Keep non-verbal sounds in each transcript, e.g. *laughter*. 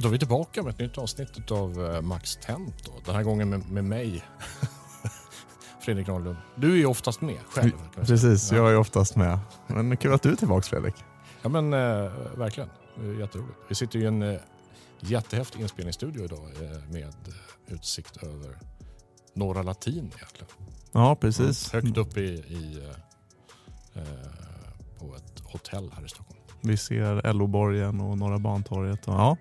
Då är vi tillbaka med ett nytt avsnitt av Max Tent. Den här gången med, med mig, *laughs* Fredrik Norrlund. Du är ju oftast med själv. Precis, jag är oftast med. Men kul att du är tillbaka Fredrik. Ja men eh, verkligen, jätteroligt. Vi sitter i en eh, jättehäftig inspelningsstudio idag eh, med utsikt över norra latin egentligen. Ja precis. Mm, högt upp i, i eh, på ett hotell här i Stockholm. Vi ser LO-borgen och Norra Bantorget. Och, ja,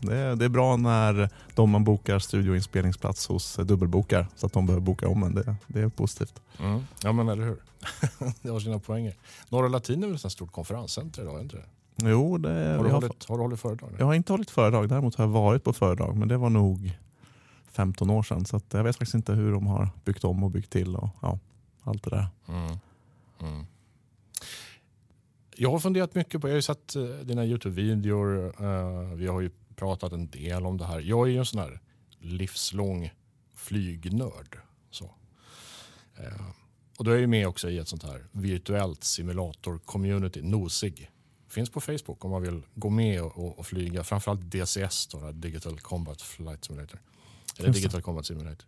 det, är, det är bra när de man bokar studioinspelningsplats hos dubbelbokar så att de behöver boka om en. Det, det är positivt. Mm. Ja men eller hur. *laughs* det har sina poänger. Norra Latin är väl ett stort konferenscenter idag? Inte det? Jo, det, har, du hållit, har du hållit föredrag? Jag har inte hållit föredrag. Däremot har jag varit på föredrag. Men det var nog 15 år sedan. Så jag vet faktiskt inte hur de har byggt om och byggt till. och ja, Allt det där. Mm. Mm. Jag har funderat mycket på, jag har ju sett eh, dina Youtube-videor, uh, vi har ju pratat en del om det här. Jag är ju en sån här livslång flygnörd. Så. Uh, och då är jag med också i ett sånt här virtuellt simulator-community, Nosig. Finns på Facebook om man vill gå med och, och, flyga. Framförallt DCS, då, Digital Combat Flight Simulator. Eller Digital Combat Simulator.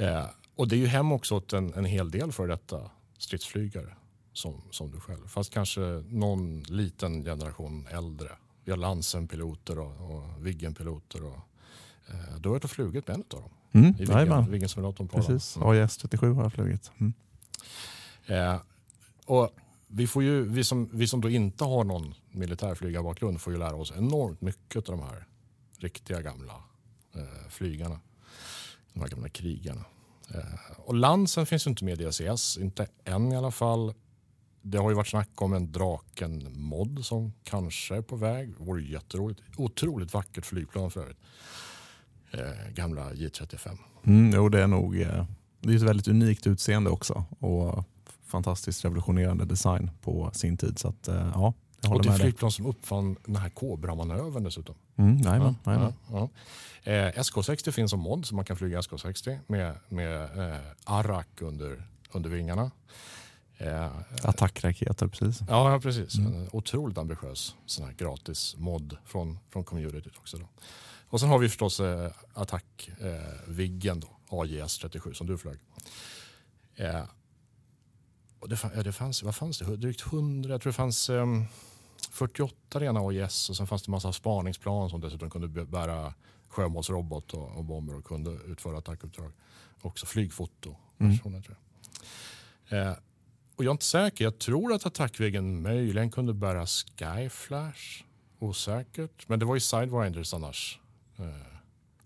Uh, och det är ju hem också åt en, en hel del för detta stridsflygare som, som du själv. Fast kanske någon liten generation äldre. Vi har Lansen-piloter och, och Viggen-piloter. Och, eh, du har varit och flugit med en av dem. Mm, I Viggen, Viggen-simulatorn på Precis, mm. AIS 37 har jag flugit. Mm. Eh, och vi, får ju, vi, som, vi som då inte har någon militärflygarbakgrund får ju lära oss enormt mycket av de här riktiga gamla eh, flygarna. De här gamla krigarna. Eh, och Lansen finns ju inte med i DCS, inte än i alla fall. Det har ju varit snack om en Draken-mod som kanske är på väg. Det vore jätteroligt. Otroligt vackert flygplan för övrigt. Eh, gamla J35. Mm, jo, det är nog eh, det är ett väldigt unikt utseende också och fantastiskt revolutionerande design på sin tid. Så att, eh, ja, och det är flygplan som uppfann den här Cobra-manövern dessutom. Mm, jajamän, ja, jajamän. Ja, ja. Eh, SK60 finns som mod så man kan flyga SK60 med, med eh, Arak under, under vingarna. Eh, Attackraketer, precis. Ja, precis. Mm. En otroligt ambitiös sån här gratis mod från, från communityt också. Då. Och sen har vi förstås eh, Attack-Viggen, eh, AJS 37 som du flög. Eh, och det, ja, det fanns, vad fanns det? Drygt 100, jag tror det fanns eh, 48 rena AJS och sen fanns det massa spaningsplan som dessutom kunde bära sjömålsrobot och, och bomber och kunde utföra attackuppdrag. Också flygfoto. Mm. Personer, tror jag. Och jag är inte säker. Jag tror att attackväggen möjligen kunde bära Skyflash. Osäkert. Men det var ju Sidewinders annars. Eh.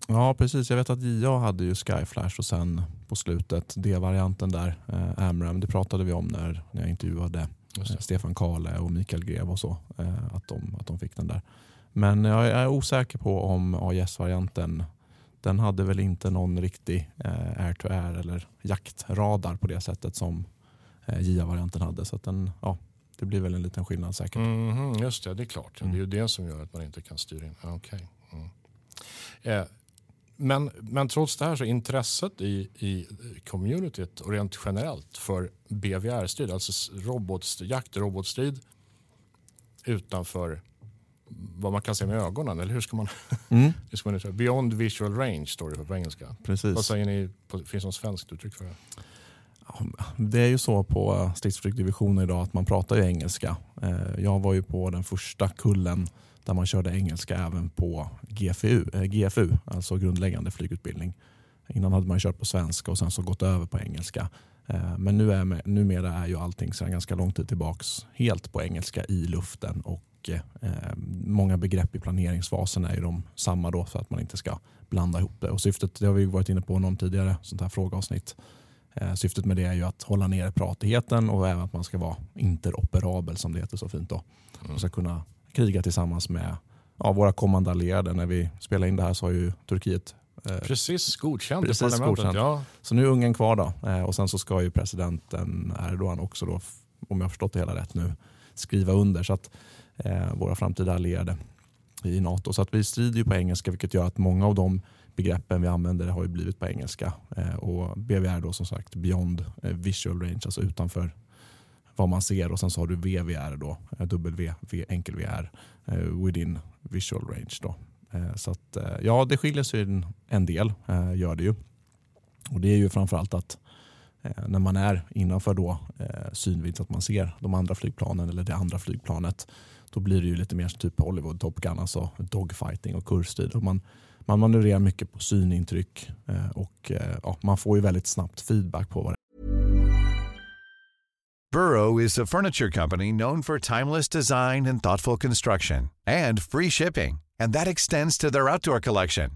Ja precis, jag vet att JA hade ju Skyflash och sen på slutet D-varianten där, eh, Amram, det pratade vi om när, när jag intervjuade eh, Stefan Kale och Mikael Grev och så, eh, att, de, att de fick den där. Men jag är osäker på om AIS-varianten den hade väl inte någon riktig eh, air-to-air -air eller jaktradar på det sättet som eh, JA-varianten hade. Så den, ja, det blir väl en liten skillnad säkert. Mm, just det, det är klart. Mm. Det är ju det som gör att man inte kan styra in. Okay. Mm. Eh, men, men trots det här så är intresset i, i communityt och rent generellt för BVR-strid, alltså robotstrid, jaktrobotstrid utanför vad man kan se med ögonen. Eller hur ska man... Mm. *laughs* hur ska man Beyond visual range står det på engelska. Precis. Vad säger ni? Finns det något svenskt uttryck för det? Det är ju så på stridsflygdivisioner idag att man pratar ju engelska. Eh, jag var ju på den första kullen där man körde engelska även på GFU, eh, GFU alltså grundläggande flygutbildning. Innan hade man kört på svenska och sen så gått över på engelska. Eh, men nu är, numera är ju allting sedan ganska lång tid tillbaks helt på engelska i luften och många begrepp i planeringsfasen är ju de samma då för att man inte ska blanda ihop det. Och syftet, det har vi varit inne på någon tidigare sånt här frågeavsnitt, syftet med det är ju att hålla ner pratigheten och även att man ska vara interoperabel som det heter så fint. Då. Mm. Och ska kunna kriga tillsammans med ja, våra kommande allierade. När vi spelar in det här så har ju Turkiet eh, Precis godkänt precis. Godkänt. Ja. Så nu är Ungern kvar då. Eh, och sen så ska ju presidenten Erdogan också då, om jag har förstått det hela rätt nu, skriva under. Så att eh, våra framtida allierade i NATO. Så att vi strider ju på engelska vilket gör att många av de begreppen vi använder har ju blivit på engelska. Eh, och BVR då som sagt beyond eh, visual range, alltså utanför vad man ser och sen så har du VVR då, eh, W, enkel VR, within visual range då. Så att, ja, det skiljer sig en, del, gör det ju. Och det är ju framförallt att när man är innanför då, synvidd så att man ser de andra flygplanen eller det andra flygplanet, då blir det ju lite mer typ Hollywood Top Gun, alltså dogfighting och kurstrid. Och man, man manövrerar mycket på synintryck eh, och eh, ja, man får ju väldigt snabbt feedback på vad det Burrow is a furniture company known for timeless design and thoughtful construction and free shipping, and that extends to their outdoor collection.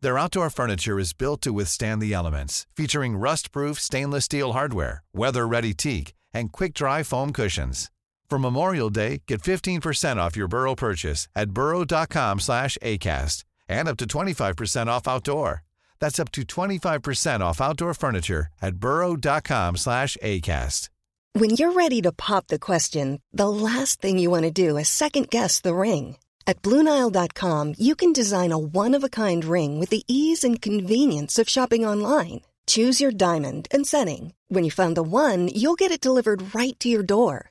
Their outdoor furniture is built to withstand the elements, featuring rust-proof stainless steel hardware, weather-ready teak, and quick-dry foam cushions. For Memorial Day, get 15% off your Burrow purchase at burrow.com slash ACAST and up to 25% off outdoor. That's up to 25% off outdoor furniture at burrow.com slash ACAST. When you're ready to pop the question, the last thing you want to do is second guess the ring. At Bluenile.com, you can design a one of a kind ring with the ease and convenience of shopping online. Choose your diamond and setting. When you find the one, you'll get it delivered right to your door.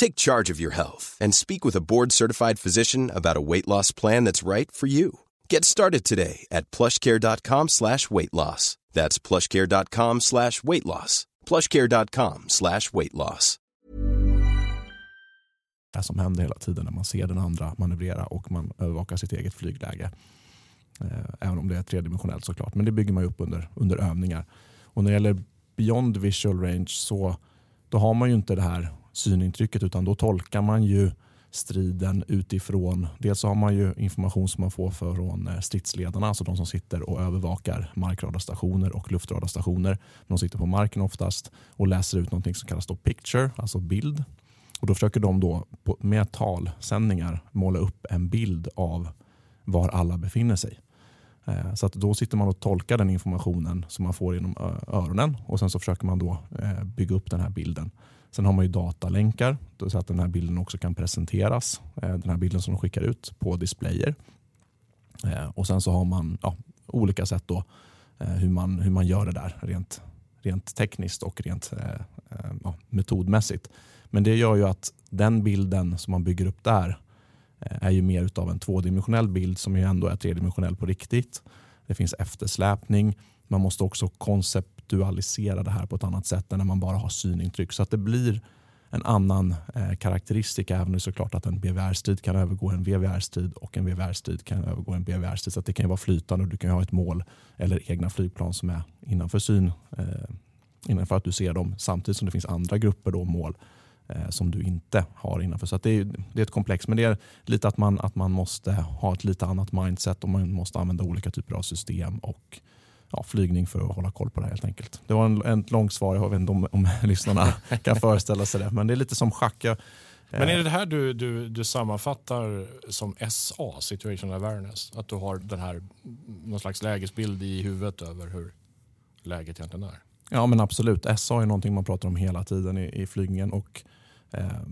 Take charge of your health and speak with a board-certified physician about a weight loss plan that's right for you. Get started today at plushcare.com slash weight loss. That's plushcare.com slash weight loss. plushcare.com slash weight loss. Det som händer hela tiden när man ser den andra manövrera och man övervakar sitt eget flygläge. Eh, även om det är tredimensionellt såklart. Men det bygger man upp under, under övningar. Och när det gäller beyond visual range så då har man ju inte det här synintrycket utan då tolkar man ju striden utifrån. Dels så har man ju information som man får från eh, stridsledarna, alltså de som sitter och övervakar markradarstationer och luftradarstationer. De sitter på marken oftast och läser ut någonting som kallas då picture, alltså bild. Och Då försöker de då med talsändningar måla upp en bild av var alla befinner sig. Eh, så att då sitter man och tolkar den informationen som man får genom öronen och sen så försöker man då eh, bygga upp den här bilden. Sen har man ju datalänkar så att den här bilden också kan presenteras. Eh, den här bilden som de skickar ut på displayer. Eh, och sen så har man ja, olika sätt då eh, hur man, hur man gör det där rent, rent tekniskt och rent ja, metodmässigt. Men det gör ju att den bilden som man bygger upp där är ju mer utav en tvådimensionell bild som ju ändå är tredimensionell på riktigt. Det finns eftersläpning. Man måste också konceptualisera det här på ett annat sätt än när man bara har synintryck. Så att det blir en annan eh, karaktäristik även om det är såklart att en BVR-strid kan övergå en VVR-strid och en VVR-strid kan övergå en BVR-strid. Så att det kan ju vara flytande och du kan ju ha ett mål eller egna flygplan som är innanför syn eh, innanför att du ser dem samtidigt som det finns andra grupper då mål eh, som du inte har innanför. Så att det, är, det är ett komplex men det är lite att man, att man måste ha ett lite annat mindset och man måste använda olika typer av system och ja, flygning för att hålla koll på det här helt enkelt. Det var en, en långt svar, jag vet inte om, om *laughs* lyssnarna kan föreställa sig det. Men det är lite som schack. Jag, Men är det det här du, du, du sammanfattar som SA, situation awareness? Att du har den här, någon slags lägesbild i huvudet över hur läget egentligen är? Ja men absolut. SA är någonting man pratar om hela tiden i, i flygningen. Och, eh,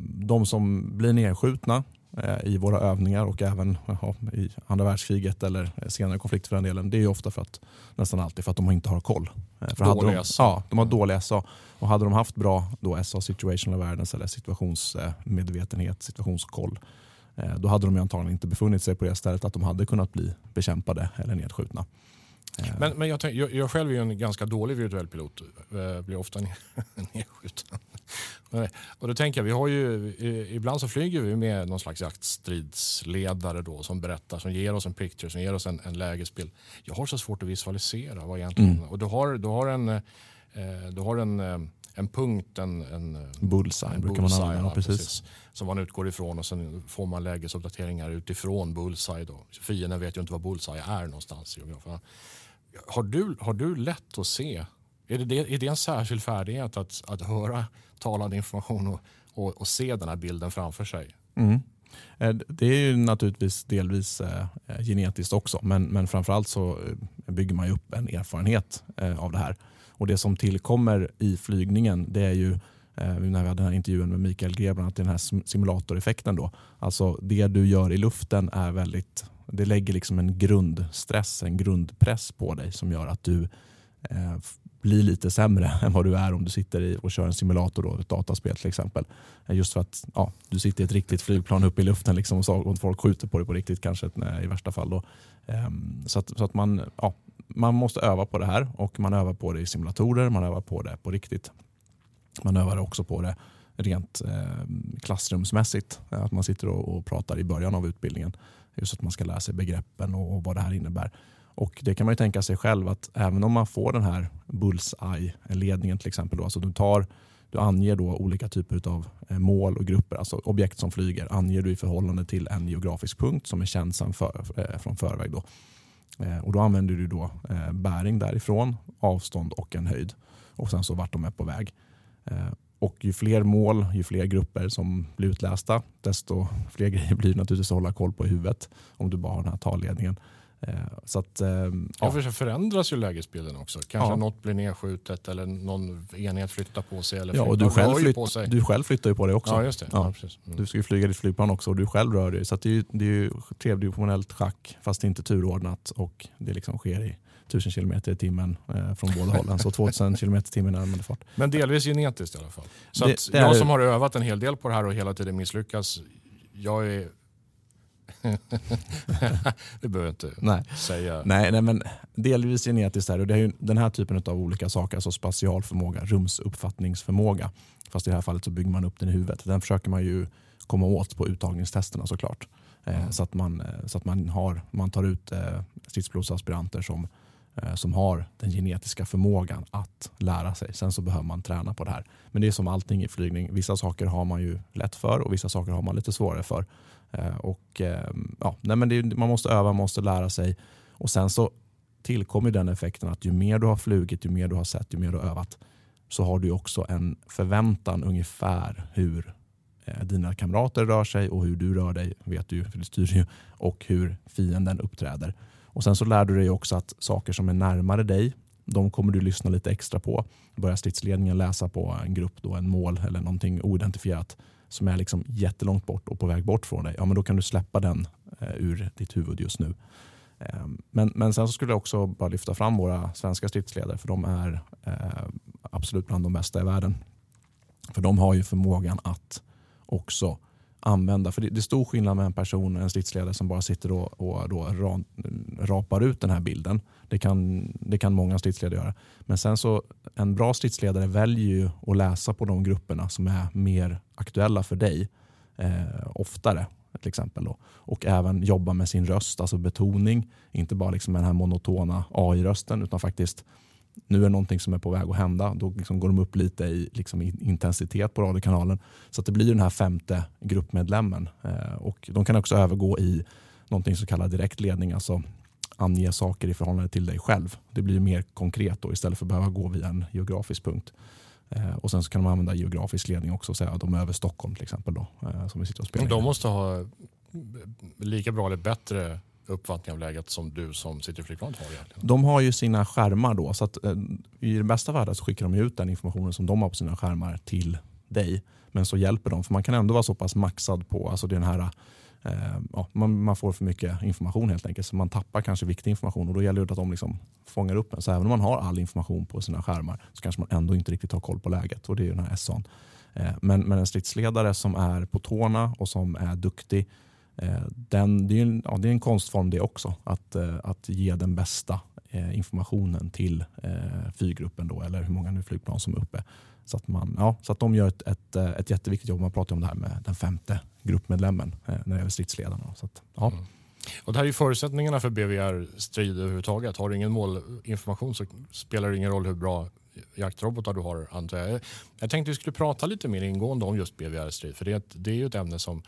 de som blir nedskjutna eh, i våra övningar och även ja, i andra världskriget eller senare konflikter för den delen. Det är ju ofta för att, nästan alltid för att de inte har koll. Eh, för hade Dålig de, SA. Ja, de har dålig SA. Och hade de haft bra då SA situational awareness eller situationsmedvetenhet, situationskoll. eh, Då hade de ju antagligen inte befunnit sig på det stället att de hade kunnat bli bekämpade eller nedskjutna. Eh, Men, men jag, tänk, jag, jag själv är en ganska dålig virtuell pilot. Eh, blir ofta *laughs* nedskjuten. Och då tänker jag, vi har ju, ibland så flyger vi med någon slags jaktstridsledare då som berättar, som ger oss en picture, som ger oss en, en lägesbild. Jag har så svårt att visualisera vad egentligen, och du har, du har en, eh, du har en, eh, en punkt, en, en eh, Bullseye en brukar man bullseye, använda. ja, precis. Som man utgår ifrån och sen får man lägesuppdateringar utifrån bullseye. Då. Fienden vet ju inte var bullseye är någonstans. Har du, har du lätt att se? Är det, är det en särskild färdighet att, att höra talande information och, och, och se den här bilden framför sig? Mm. Eh, det är ju naturligtvis delvis eh, eh, genetiskt också men, men framförallt så eh, bygger man upp en erfarenhet av det här. Och Det som tillkommer i flygningen det är ju när vi hade den här intervjun med Mikael Grebran, att den här simulatoreffekten. Då. Alltså det du gör i luften är väldigt, det lägger liksom en grundstress, en grundpress på dig som gör att du bli lite sämre *laughs* än vad du är om du sitter i och kör en simulator, då, ett dataspel till exempel. Eh, just för att ja, du sitter i ett riktigt flygplan uppe i luften liksom, och, och folk skjuter på dig på riktigt kanske nej, i värsta fall. Då. Um, så att, så att man, ja, man måste öva på det här och man övar på det i simulatorer, man övar på det på riktigt. Man övar också på det rent ehm, eh, klassrumsmässigt. Att man sitter och, och, pratar i början av utbildningen. Just att man ska lära sig begreppen och, och vad det här innebär. Och Det kan man ju tänka sig själv att även om man får den här bullseye-ledningen till exempel. Då, alltså du, tar, du anger då olika typer av eh, mål och grupper, alltså objekt som flyger, anger du i förhållande till en geografisk punkt som är känd för, eh, från förväg. Då. Eh, och då använder du då bäring därifrån, avstånd och en höjd. Och sen så vart de är på väg. Och ju fler mål, ju fler grupper som blir utlästa, desto fler *laughs* grejer blir det naturligtvis att hålla koll på i huvudet om du bara har den här talledningen. Eh, så att, eh, ja. för förändras ju lägesbilden också. Kanske ja. något blir nedskjutet eller någon enhet flyttar på sig. Eller ja, och du själv, flytt, på sig. du själv flyttar ju på dig också. Ja, just det. Ja. Ja, mm. Du ska ju flyga ditt flygplan också och du själv rör dig. Så det är ju, det är ju tredimensionellt schack fast inte turordnat och det liksom sker i 1000 km i timmen eh, från båda *laughs* hållen. Så 2000 km i timmen i närmande fart. Men delvis genetiskt i alla fall. Så det, det jag är... som har övat en hel del på det här och hela tiden misslyckas, jag är det behöver jag inte nej. säga. Nej, nej, men delvis genetiskt här. Och det är ju den här typen av olika saker, alltså spatial förmåga, rumsuppfattningsförmåga. Fast i det här fallet så bygger man upp den i huvudet. Den försöker man ju komma åt på uttagningstesterna såklart. Eh, mm. så att, man, eh, så att man, har, man tar ut eh, stridsblodsaspiranter som, eh, som har den genetiska förmågan att lära sig. Sen så behöver man träna på det här. Men det är som allting i flygning. Vissa saker har man ju lätt för och vissa saker har man lite svårare för. Eh, och, ehm, ja, nej men det, man måste öva, man måste lära sig. Och Sen så tillkommer den effekten att ju mer du har flugit, ju mer du har sett, ju mer du har övat så har du också en förväntan ungefär hur eh, dina kamrater rör sig och hur du rör dig, vet du för det styr ju, och hur fienden uppträder. Och Sen så lär du dig också att saker som är närmare dig, de kommer du lyssna lite extra på. Börjar stridsledningen läsa på en grupp, då, en mål eller någonting oidentifierat som är liksom jättelångt bort och på väg bort från dig, ja, men då kan du släppa den eh, ur ditt huvud just nu. Eh, men, men sen så skulle jag också bara lyfta fram våra svenska stridsledare för de är eh, absolut bland de bästa i världen. För de har ju förmågan att också använda. För det, det är stor skillnad med en person, en stridsledare som bara sitter och, och då ra, rapar ut den här bilden. Det kan, det kan många stridsledare göra. Men sen så en bra stridsledare väljer ju att läsa på de grupperna som är mer aktuella för dig eh, oftare. till exempel då. Och även jobba med sin röst, alltså betoning. Inte bara liksom den här monotona AI-rösten utan faktiskt nu är någonting som är på väg att hända. Då liksom går de upp lite i liksom intensitet på radiokanalen. Så att det blir den här femte gruppmedlemmen. Eh, och de kan också övergå i någonting som kallas direktledning. Alltså ange saker i förhållande till dig själv. Det blir mer konkret då, istället för att behöva gå via en geografisk punkt. Eh, och Sen så kan de använda geografisk ledning också och säga att de är över Stockholm till exempel. Då, eh, som vi sitter och spelar de måste ha lika bra eller bättre uppfattning av läget som du som sitter i flygplanet har? Egentligen. De har ju sina skärmar då. Så att, eh, I den bästa världen så skickar de ut den informationen som de har på sina skärmar till dig. Men så hjälper de. För man kan ändå vara så pass maxad på alltså den här eh, ja, man, man, får för mycket information helt enkelt. Så man tappar kanske viktig information och då gäller det att de liksom fångar upp en. Så även om man har all information på sina skärmar så kanske man ändå inte riktigt har koll på läget. Och det är den här SA'n. Eh, men, men en stridsledare som är på tårna och som är duktig Eh, den, det, är en, ja, det är en konstform det också, att, eh, att ge den bästa eh, informationen till fyrgruppen då, eller hur många nu flygplan som är uppe. Så att, man, ja, så att de gör ett, ett, ett jätteviktigt jobb. Man pratar om det här med den femte gruppmedlemmen när det gäller stridsledarna. Så att, ja. Mm. Och det här är förutsättningarna för BVR-strid överhuvudtaget. Har du ingen målinformation så spelar det ingen roll hur bra jaktrobotar du har antar jag. Jag tänkte vi skulle prata lite mer ingående om just BVR-strid för det, det är ju ett ämne som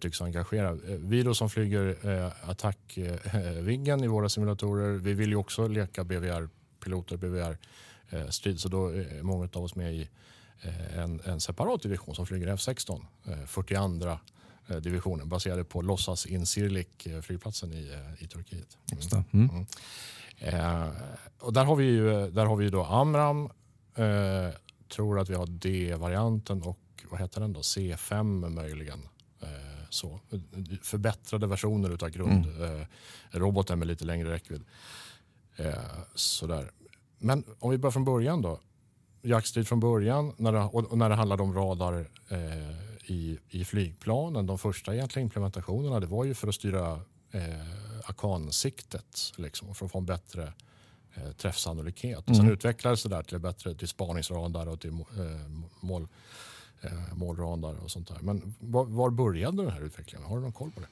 tycks engagera. Eh, vi då som flyger eh, attackviggen eh, i våra simulatorer, vi vill ju också leka BVR-piloter, BVR-strid. Så då är många av oss med i en, en separat division som flyger F16, 42 eh, divisionen baserade på låtsas Incirlik eh, flygplatsen i, eh, i Turkiet. Det. Mm. Mm. Eh, och där har vi ju, där har vi då Amram, eh, tror att vi har D-varianten och vad heter den då? C5 möjligen. Så. Förbättrade versioner av grundroboten Mm. eh, med lite längre räckvidd. Eh, sådär. Men om vi börjar från början då. Jaktstrid från början när det, och när det handlade om radar eh, i, i flygplanen. De första egentligen implementationerna det var ju för att styra eh, Akan-siktet liksom, för att få en bättre eh, träffsannolikhet. Och sen Mm. utvecklades det där till bättre till spaningsradar och till eh, mål, eh, målradar och sånt där. Men var, var började den här utvecklingen? Har du någon koll på det?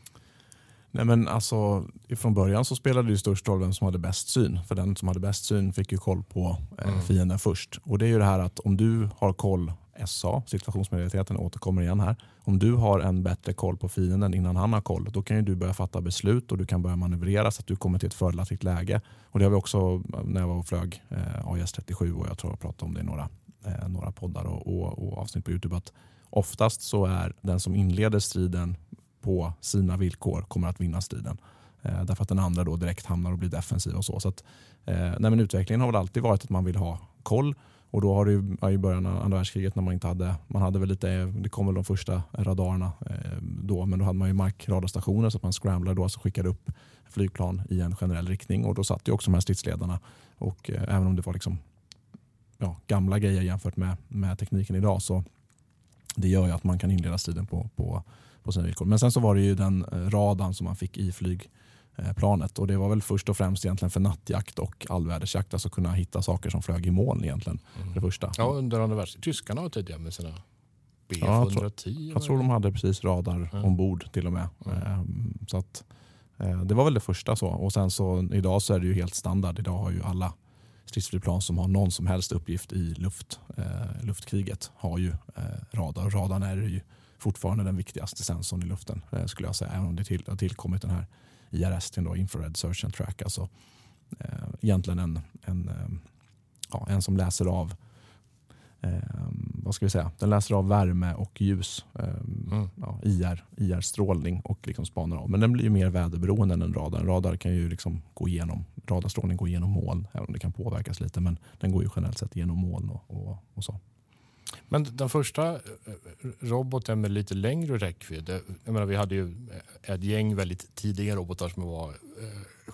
Nej, men alltså, från början så spelade det ju störst roll vem som hade bäst syn. För den som hade bäst syn fick ju koll på eh, Mm. fienden först. Och det är ju det här att om du har koll, SA, situationsmedvetenheten återkommer igen här. Om du har en bättre koll på fienden innan han har koll, då kan ju du börja fatta beslut och du kan börja manövrera så att du kommer till ett fördelaktigt läge. Och det har vi också när jag var och flög eh, AIS 37 och jag tror jag pratade om det i några, eh, några poddar och, och, och avsnitt på Youtube. att Oftast så är den som inleder striden på sina villkor kommer att vinna striden. Eh, därför att den andra då direkt hamnar och blir defensiv och så. så att, eh, nej, men utvecklingen har väl alltid varit att man vill ha koll. Och då har det ju, ja, i början av andra världskriget när man inte hade, man hade väl lite, det kom väl de första radarerna eh, då, men då hade man ju markradarstationer så att man scramblade då, alltså skickade upp flygplan i en generell riktning och då satt ju också de här stridsledarna och eh, även om det var liksom ja, gamla grejer jämfört med, med tekniken idag så det gör ju att man kan inleda striden på, på, på sina villkor. Men sen så var det ju den eh, radarn som man fick i flygplanet och det var väl först och främst egentligen för nattjakt och allvädersjakt, alltså kunna hitta saker som flög i moln egentligen. Det första. Ja, under andra världskriget. Tyskarna var tidiga med sina Ja, jag tror- B110. Jag tror de hade precis radar Ja. ombord till och med. Ehm, Så att, eh, det var väl det första. så. Och sen så idag så är det ju helt standard. Idag har ju alla stridsflygplan som har någon som helst uppgift i luft, eh, luftkriget har ju eh, radar. Radarn är ju fortfarande den viktigaste sensorn i luften eh, skulle jag säga. Även om det till, har tillkommit den här IRS, till då, Infrared Search and Track. Alltså, eh, egentligen en, en, eh, ja, en som läser av eh, vad ska vi säga? Den läser av värme och ljus. Eh, Mm. ja, IR, IR-strålning och liksom spanar av. Men den blir ju mer väderberoende än en radar. En radar kan ju liksom gå igenom, radarstrålning går igenom moln, även om det kan påverkas lite. Men den går ju generellt sett genom moln och, och, och så. Men den första eh, roboten med lite längre räckvidd. eh, Jag menar, vi hade ju ett gäng väldigt tidiga robotar som var eh,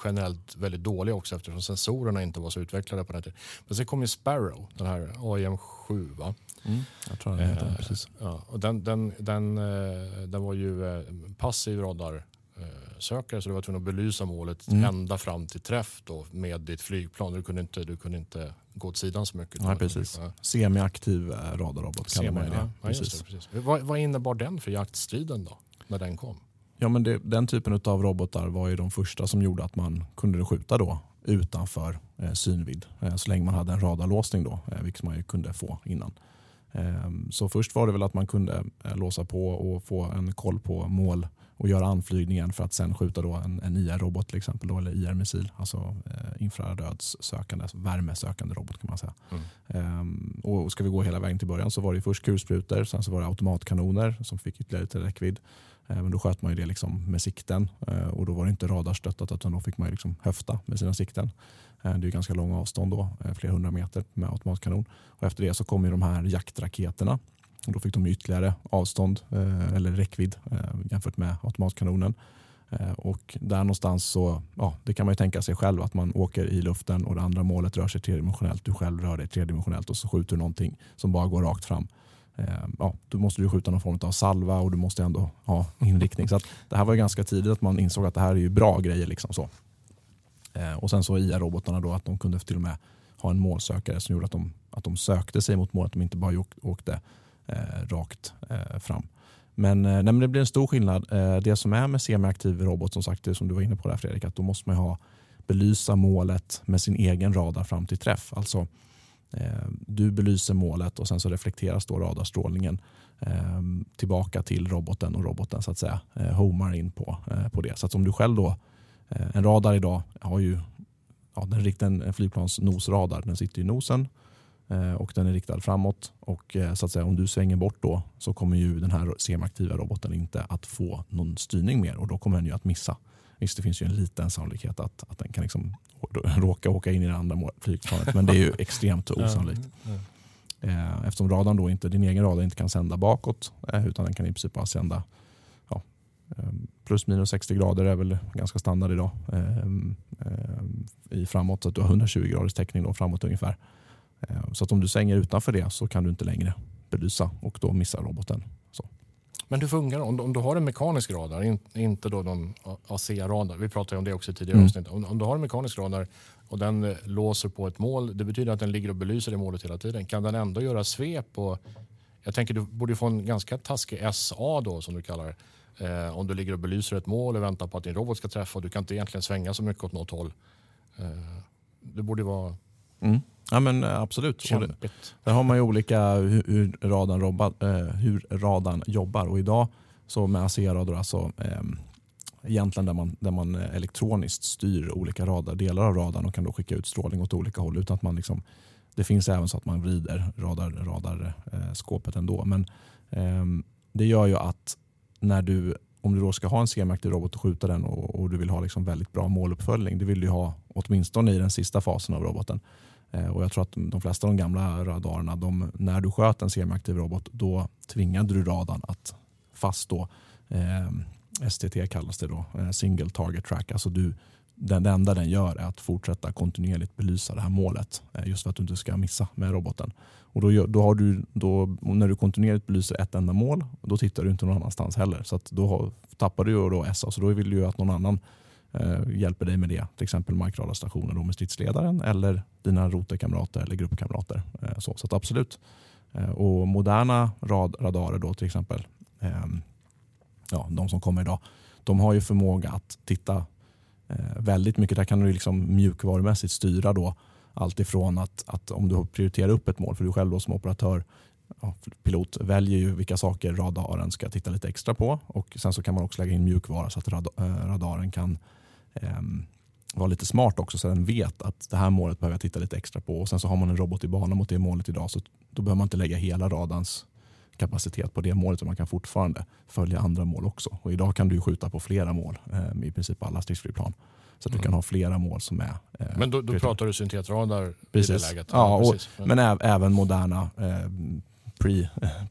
generellt väldigt dåliga också eftersom sensorerna inte var så utvecklade på den tiden. Men sen kom ju Sparrow, den här AIM-7. Va? Jag tror den heter Eh, precis. Ja, och den, den, den, eh, den var ju eh, passiv radarsökare så du var tvungen att belysa målet Mm. ända fram till träff då, med ditt flygplan. Du kunde inte, du kunde inte gå åt sidan så mycket. Nej, precis. Semiaktiv eh, radarrobot kallar man det. ja, ja, precis. det, precis. Vad, vad innebar den för jaktstriden då? När den kom? Ja, men det, den typen av robotar var ju de första som gjorde att man kunde skjuta då utanför eh, synvidd. Eh, så länge man hade en radarlåsning då, eh, vilket man ju kunde få innan. Eh, så först var det väl att man kunde eh, låsa på och få en koll på mål och göra anflygningen för att sen skjuta då en, en IR-robot till exempel, då, eller IR-missil, alltså eh, infrarödssökande, alltså värmesökande robot kan man säga. Mm. Ehm, och ska vi gå hela vägen till början så var det först kulsprutor, sen så var det automatkanoner som fick ytterligare lite räckvidd. Eh, men då sköt man ju det liksom med sikten eh, och då var det inte radarstöttat utan då fick man ju liksom höfta med sina sikten. Eh, det är ganska långa avstånd då, flera hundra meter med automatkanon. Och efter det så kom ju de här jaktraketerna. Och då fick de ytterligare avstånd eller räckvidd jämfört med automatkanonen. Och där någonstans så, ja, det kan man ju tänka sig själv att man åker i luften och det andra målet rör sig tredimensionellt. Du själv rör dig tredimensionellt och så skjuter du någonting som bara går rakt fram. Eh, Ja, då måste du skjuta någon form av salva och du måste ändå ha inriktning. Så att det här var ju ganska tidigt att man insåg att det här är ju bra grejer. Liksom så. Eh, Och sen så IA-robotarna då att de kunde till och med ha en målsökare som gjorde att de, att de sökte sig mot målet. De inte bara åkte eh, rakt eh, fram. Men, eh, nej, men det blir en stor skillnad. Eh, det som är med semiaktiv robot, som sagt, det som du var inne på där Fredrik, att då måste man ju ha belysa målet med sin egen radar fram till träff. Alltså Eh, du belyser målet och sen så reflekteras då radarstrålningen eh, tillbaka till roboten och roboten så att säga eh, homar in på, på det. Så att om du själv då, en radar idag har ju ja, den riktar en, flygplans nosradar, den sitter i nosen och den är riktad framåt. Och så att säga, Om du svänger bort då så kommer ju den här semiaktiva roboten inte att få någon styrning mer och då kommer den ju att missa. Visst, det finns ju en liten sannolikhet att, att den kan liksom *laughs* råka åka in i det andra flygplanet men det är ju *laughs* extremt osannolikt. Eftersom radarn då inte, din egen radar inte kan sända bakåt utan den kan i princip bara sända ja, plus minus 60 grader är väl ganska standard idag i framåt. Så att du har 120 graders täckning då framåt ungefär. Eh, så att om du svänger utanför det så kan du inte längre belysa och då missar roboten. Men hur fungerar det? Om, om du har en mekanisk radar, inte då någon AC-radar, vi pratade om det också i tidigare mm. avsnitt. Om, om, du har en mekanisk radar och den eh, låser på ett mål, det betyder att den ligger och belyser det målet hela tiden. Kan den ändå göra svep? Och, jag tänker du borde få en ganska taskig SA då som du kallar. Eh, om du ligger och belyser ett mål och väntar på att din robot ska träffa och du kan inte egentligen svänga så mycket åt något håll. Eh, det borde vara mm. Ja men eh, absolut. Kämpigt. Där har man ju olika hur, hur, radarn, robbar, eh, hur radarn jobbar och idag så med ASEA-radar alltså eh, egentligen där man, där man elektroniskt styr olika radar, delar av radarn och kan då skicka ut strålning åt olika håll utan att man liksom det finns även så att man vrider radar, radarskåpet ändå. Men eh, det gör ju att när du, om du då ska ha en semiaktiv robot och skjuta den och, och, du vill ha liksom väldigt bra måluppföljning, det vill du ha åtminstone i den sista fasen av roboten. Eh, och jag tror att de flesta av de gamla radarerna, de, när du sköt en semiaktiv robot, då tvingade du radarn att faststå eh, STT kallas det då, eh, single target track. Alltså du, den, det enda den gör är att fortsätta kontinuerligt belysa det här målet. Eh, just för att du inte ska missa med roboten. Och då, då har du, då, när du kontinuerligt belyser ett enda mål, då tittar du inte någon annanstans heller. Så då har, tappar du då SA, så då vill du att någon annan Eh, hjälper dig med det. Till exempel markradarstationer med stridsledaren eller dina roterkamrater eller gruppkamrater. Eh, så, så att absolut. Eh, och moderna rad, radarer då till exempel, ehm, ja, de som kommer idag, de har ju förmåga att titta eh, väldigt mycket. Där kan du liksom mjukvarumässigt styra då allt ifrån att, att om du prioriterar upp ett mål, för du själv då som operatör ja, pilot väljer ju vilka saker radaren ska titta lite extra på och sen så kan man också lägga in mjukvara så att eh, radaren kan eh, vara lite smart också så den vet att det här målet behöver jag titta lite extra på. Och Sen så har man en robot i bana mot det målet idag så då behöver man inte lägga hela radarns kapacitet på det målet utan man kan fortfarande följa andra mål också. Och idag kan du skjuta på flera mål eh, i princip alla stridsflygplan. Så att mm. du kan ha flera mål som är... Eh, men då, då pratar du syntetradar precis. i det läget? Ja, och, men även moderna eh,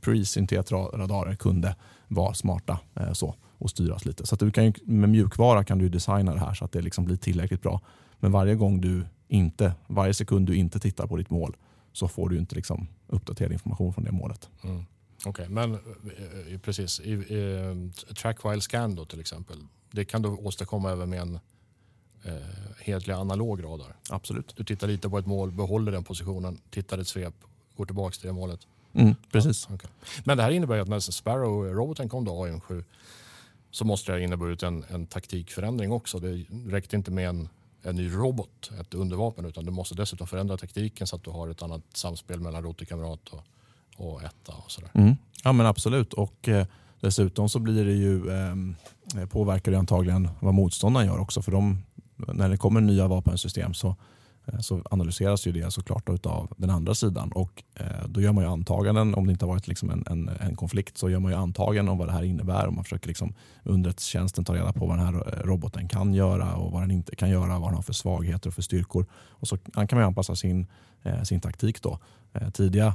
pre-syntetradarer pre *laughs* kunde vara smarta. Eh, så och styras lite. Så du kan, med mjukvara kan du designa det här så att det liksom blir tillräckligt bra. Men varje gång du inte, varje sekund du inte tittar på ditt mål så får du inte liksom uppdaterad information från det målet. Mm. Okej, okay, men eh, eh, precis. I, i, eh, track while scan då till exempel. Det kan du åstadkomma även med en eh, hedlig analog radar? Absolut. Du tittar lite på ett mål, behåller den positionen, tittar ett svep, går tillbaka till det målet. Mm, precis. Ja, okay. Men det här innebär att när Sparrow-roboten kom då, AM7, så måste det ha inneburit en, en taktikförändring också. Det räckte inte med en, en ny robot, ett undervapen, utan du måste dessutom förändra taktiken så att du har ett annat samspel mellan roterkamrat och, och etta. Och sådär. Mm. Ja men absolut. Och eh, dessutom så blir det ju, eh, påverkar det antagligen vad motståndaren gör också. För de, när det kommer nya vapensystem så Eh, så analyseras ju det såklart av den andra sidan. Och eh, då gör man ju antaganden. Om det inte har varit liksom en, en, en, konflikt så gör man ju antaganden om vad det här innebär. Och man försöker liksom underrättelsetjänsten ta reda på vad den här eh, roboten kan göra och vad den inte kan göra, vad den har för svagheter och för styrkor. Och så kan man ju anpassa sin, sin taktik då. Tidiga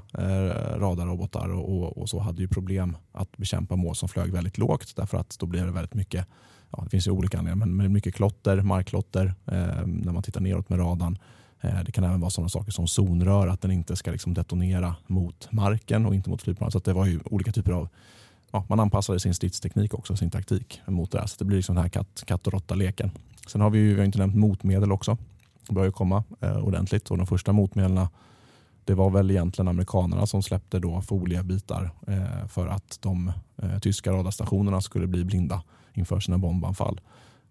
radarrobotar och, och, och så hade ju problem att bekämpa mål som flög väldigt lågt. Därför att då blir det väldigt mycket Ja, det finns ju olika anledningar, men mycket klotter, markklotter eh, när man tittar neråt med radarn. Eh, det kan även vara sådana saker som zonrör, att den inte ska liksom detonera mot marken och inte mot flygplanet. Så det var ju olika typer av ja, man anpassade sin stridsteknik också, sin taktik mot det här. Så det blir liksom den här katt, katt och råtta-leken. Sen har vi ju vi har inte nämnt motmedel också. Det börjar ju komma eh, ordentligt och de första motmedlen det var väl egentligen amerikanerna som släppte då foliebitar eh, för att de eh, tyska radarstationerna skulle bli blinda inför sina bombanfall.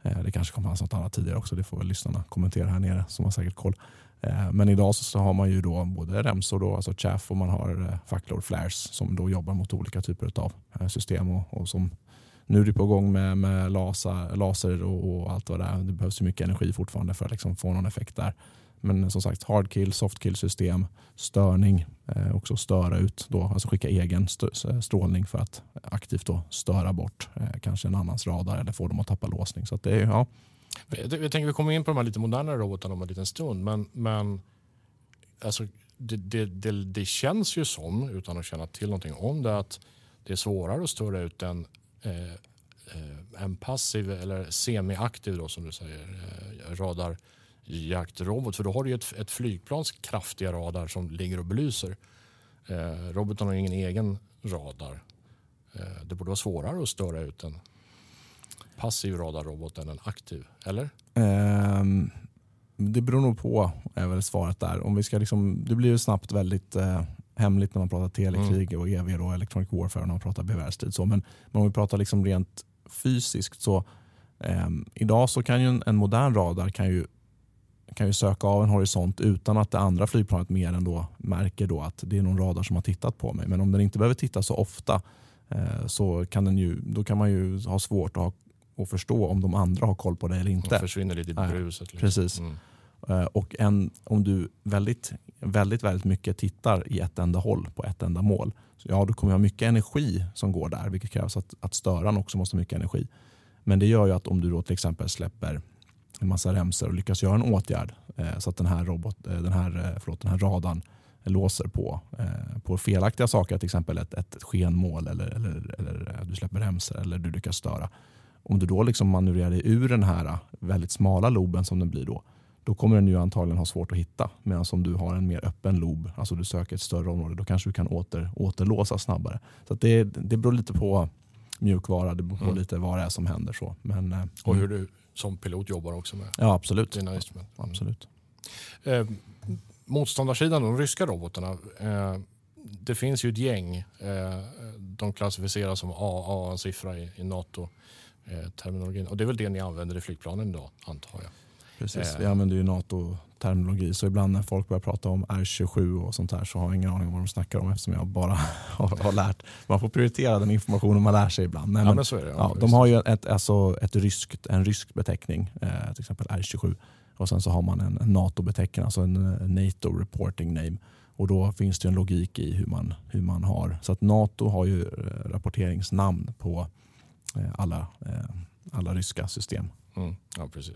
Eh, det kanske kom fanns något annat tidigare också. Det får väl lyssnarna kommentera här nere som har säkert koll. Eh, men idag så har man ju då både remsor, då, alltså chaff och man har eh, facklor flares som då jobbar mot olika typer av system. Och, och som nu är det på gång med, med laser, laser och, och, allt vad det är. Det behövs ju mycket energi fortfarande för att liksom få någon effekt där. Men som sagt, hard kill, soft kill system, störning, eh, också störa ut, då, alltså skicka egen strålning för att aktivt då störa bort eh, kanske en annans radar eller få dem att tappa låsning. Så det är, ja. Jag tänker vi kommer in på de här lite modernare robotarna om en liten stund. Men, men alltså, det, det, det, det, känns ju som, utan att känna till någonting om det, att det är svårare att störa ut en, eh, eh en passiv eller semiaktiv då, som du säger, eh, radarjaktrobot. För då har du ett, ett flygplans kraftiga radar som ligger och belyser. Eh, roboten har ingen egen radar. Eh, det borde vara svårare att störa ut en passiv radarrobot än en aktiv, eller? Um, det beror nog på, är väl svaret där. Om vi ska liksom, det blir ju snabbt väldigt eh, hemligt när man pratar telekrig mm. och EV och electronic warfare när man pratar bevärstid. Så. Men, men om vi pratar liksom rent fysiskt så eh, idag så kan ju en, en, modern radar kan ju, kan ju söka av en horisont utan att det andra flygplanet mer än då märker då att det är någon radar som har tittat på mig. Men om den inte behöver titta så ofta eh, så kan, den ju, då kan man ju ha svårt att, ha, att förstå om de andra har koll på det eller inte. Den försvinner lite i bruset. Liksom. Precis. Mm. Eh, och en, om du väldigt, väldigt, väldigt mycket tittar i ett enda håll på ett enda mål, så ja, då kommer jag ha mycket energi som går där, vilket krävs att, att störaren också måste ha mycket energi. Men det gör ju att om du då till exempel släpper en massa remsor och lyckas göra en åtgärd eh, så att den här, robot, eh, den här, eh, förlåt, den här radarn låser på, eh, på felaktiga saker, till exempel ett, ett skenmål eller, eller, eller du släpper remsor eller du lyckas störa. Om du då liksom manövrerar dig ur den här väldigt smala loben som den blir då, då kommer den ju antagligen ha svårt att hitta. Medan om du har en mer öppen lob, alltså du söker ett större område, då kanske du kan åter, återlåsa snabbare. Så det, det beror lite på mjukvara, det beror på mm. lite vad det är som händer. Så. Men, eh, och hur du som pilot jobbar också med ja, absolut. dina instrument. Mm. absolut. Eh, motståndarsidan, de ryska robotarna, eh, det finns ju ett gäng. Eh, de klassificeras som AA, en siffra i, i NATO-terminologin. Och det är väl det ni använder i flygplanen idag, antar jag? Precis, vi använder ju NATO-terminologi så ibland när folk börjar prata om R27 och sånt här så har jag ingen aning om vad de snackar om eftersom jag bara *laughs* har, har lärt. Man får prioritera den informationen man lär sig ibland. Men, ja, men så är det. Ja, de har ju ett, alltså ett ryskt, en rysk beteckning, eh, till exempel R27 och sen så har man en, en NATO-beteckning, alltså en, en NATO reporting name. Och då finns det en logik i hur man, hur man har. Så att NATO har ju eh, rapporteringsnamn på eh, alla, eh, alla ryska system. Mm. Ja, precis.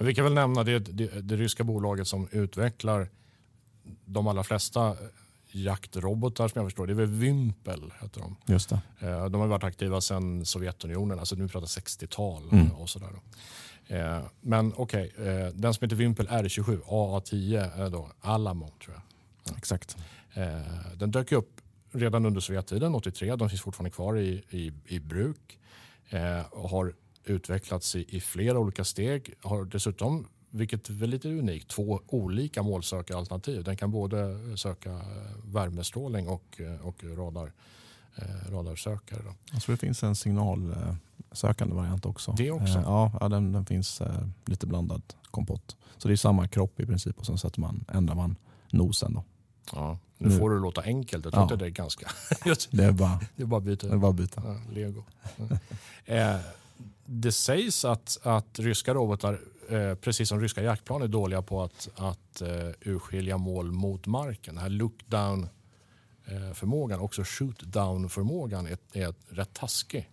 Men vi kan väl nämna det, det, det ryska bolaget som utvecklar de allra flesta jaktrobotar som jag förstår. Det är väl Vimpel heter de. Just det. Eh, de har varit aktiva sedan Sovjetunionen, alltså nu pratar 60-tal mm. och sådär. Eh, men okej, okay, eh, den som heter Vimpel R27, AA10 är då Alamo tror jag. Ja. Exakt. Den dök upp redan under Sovjettiden, 83. De finns fortfarande kvar i, i, i bruk och har utvecklats i, i flera olika steg. Har dessutom vilket är lite unikt, två olika målsökaralternativ. Den kan både söka eh, värmestrålning och, eh, och radar, eh, radarsökare. Då. Jag tror det finns en signalsökande variant också. Det också? Ja, ja den, den finns lite blandad kompott. Så det är samma kropp i princip och sen sätter man, ändrar man nosen. Då. Ja, nu, nu får du låta enkelt. Jag tror ja. det är ganska... *laughs* det är bara, det är bara byta. Det är bara byta. Ja, Lego. *laughs* Ja det sägs att, att ryska robotar Eh, precis som ryska jaktplan är dåliga på att, att eh, urskilja mål mot marken. Den här look-down eh, förmågan, också shoot down förmågan är, är rätt taskig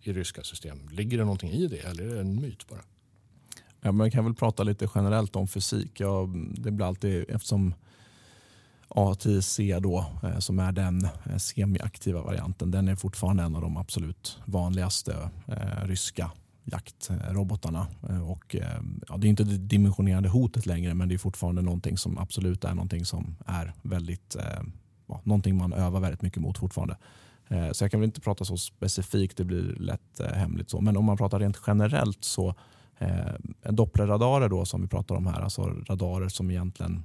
i ryska system. Ligger det någonting i det eller är det en myt bara? Ja, man kan väl prata lite generellt om fysik. Ja, det blir alltid, eftersom A10C då, eh, som är den eh, semiaktiva varianten, den är fortfarande en av de absolut vanligaste eh, ryska jaktrobotarna. Och, ja, det är inte det dimensionerade hotet längre men det är fortfarande någonting som absolut är någonting som är väldigt, ja, någonting man övar väldigt mycket mot fortfarande. Så jag kan väl inte prata så specifikt, det blir lätt hemligt. så. Men om man pratar rent generellt så eh, Dopplerradarer då som vi pratar om här, alltså radarer som egentligen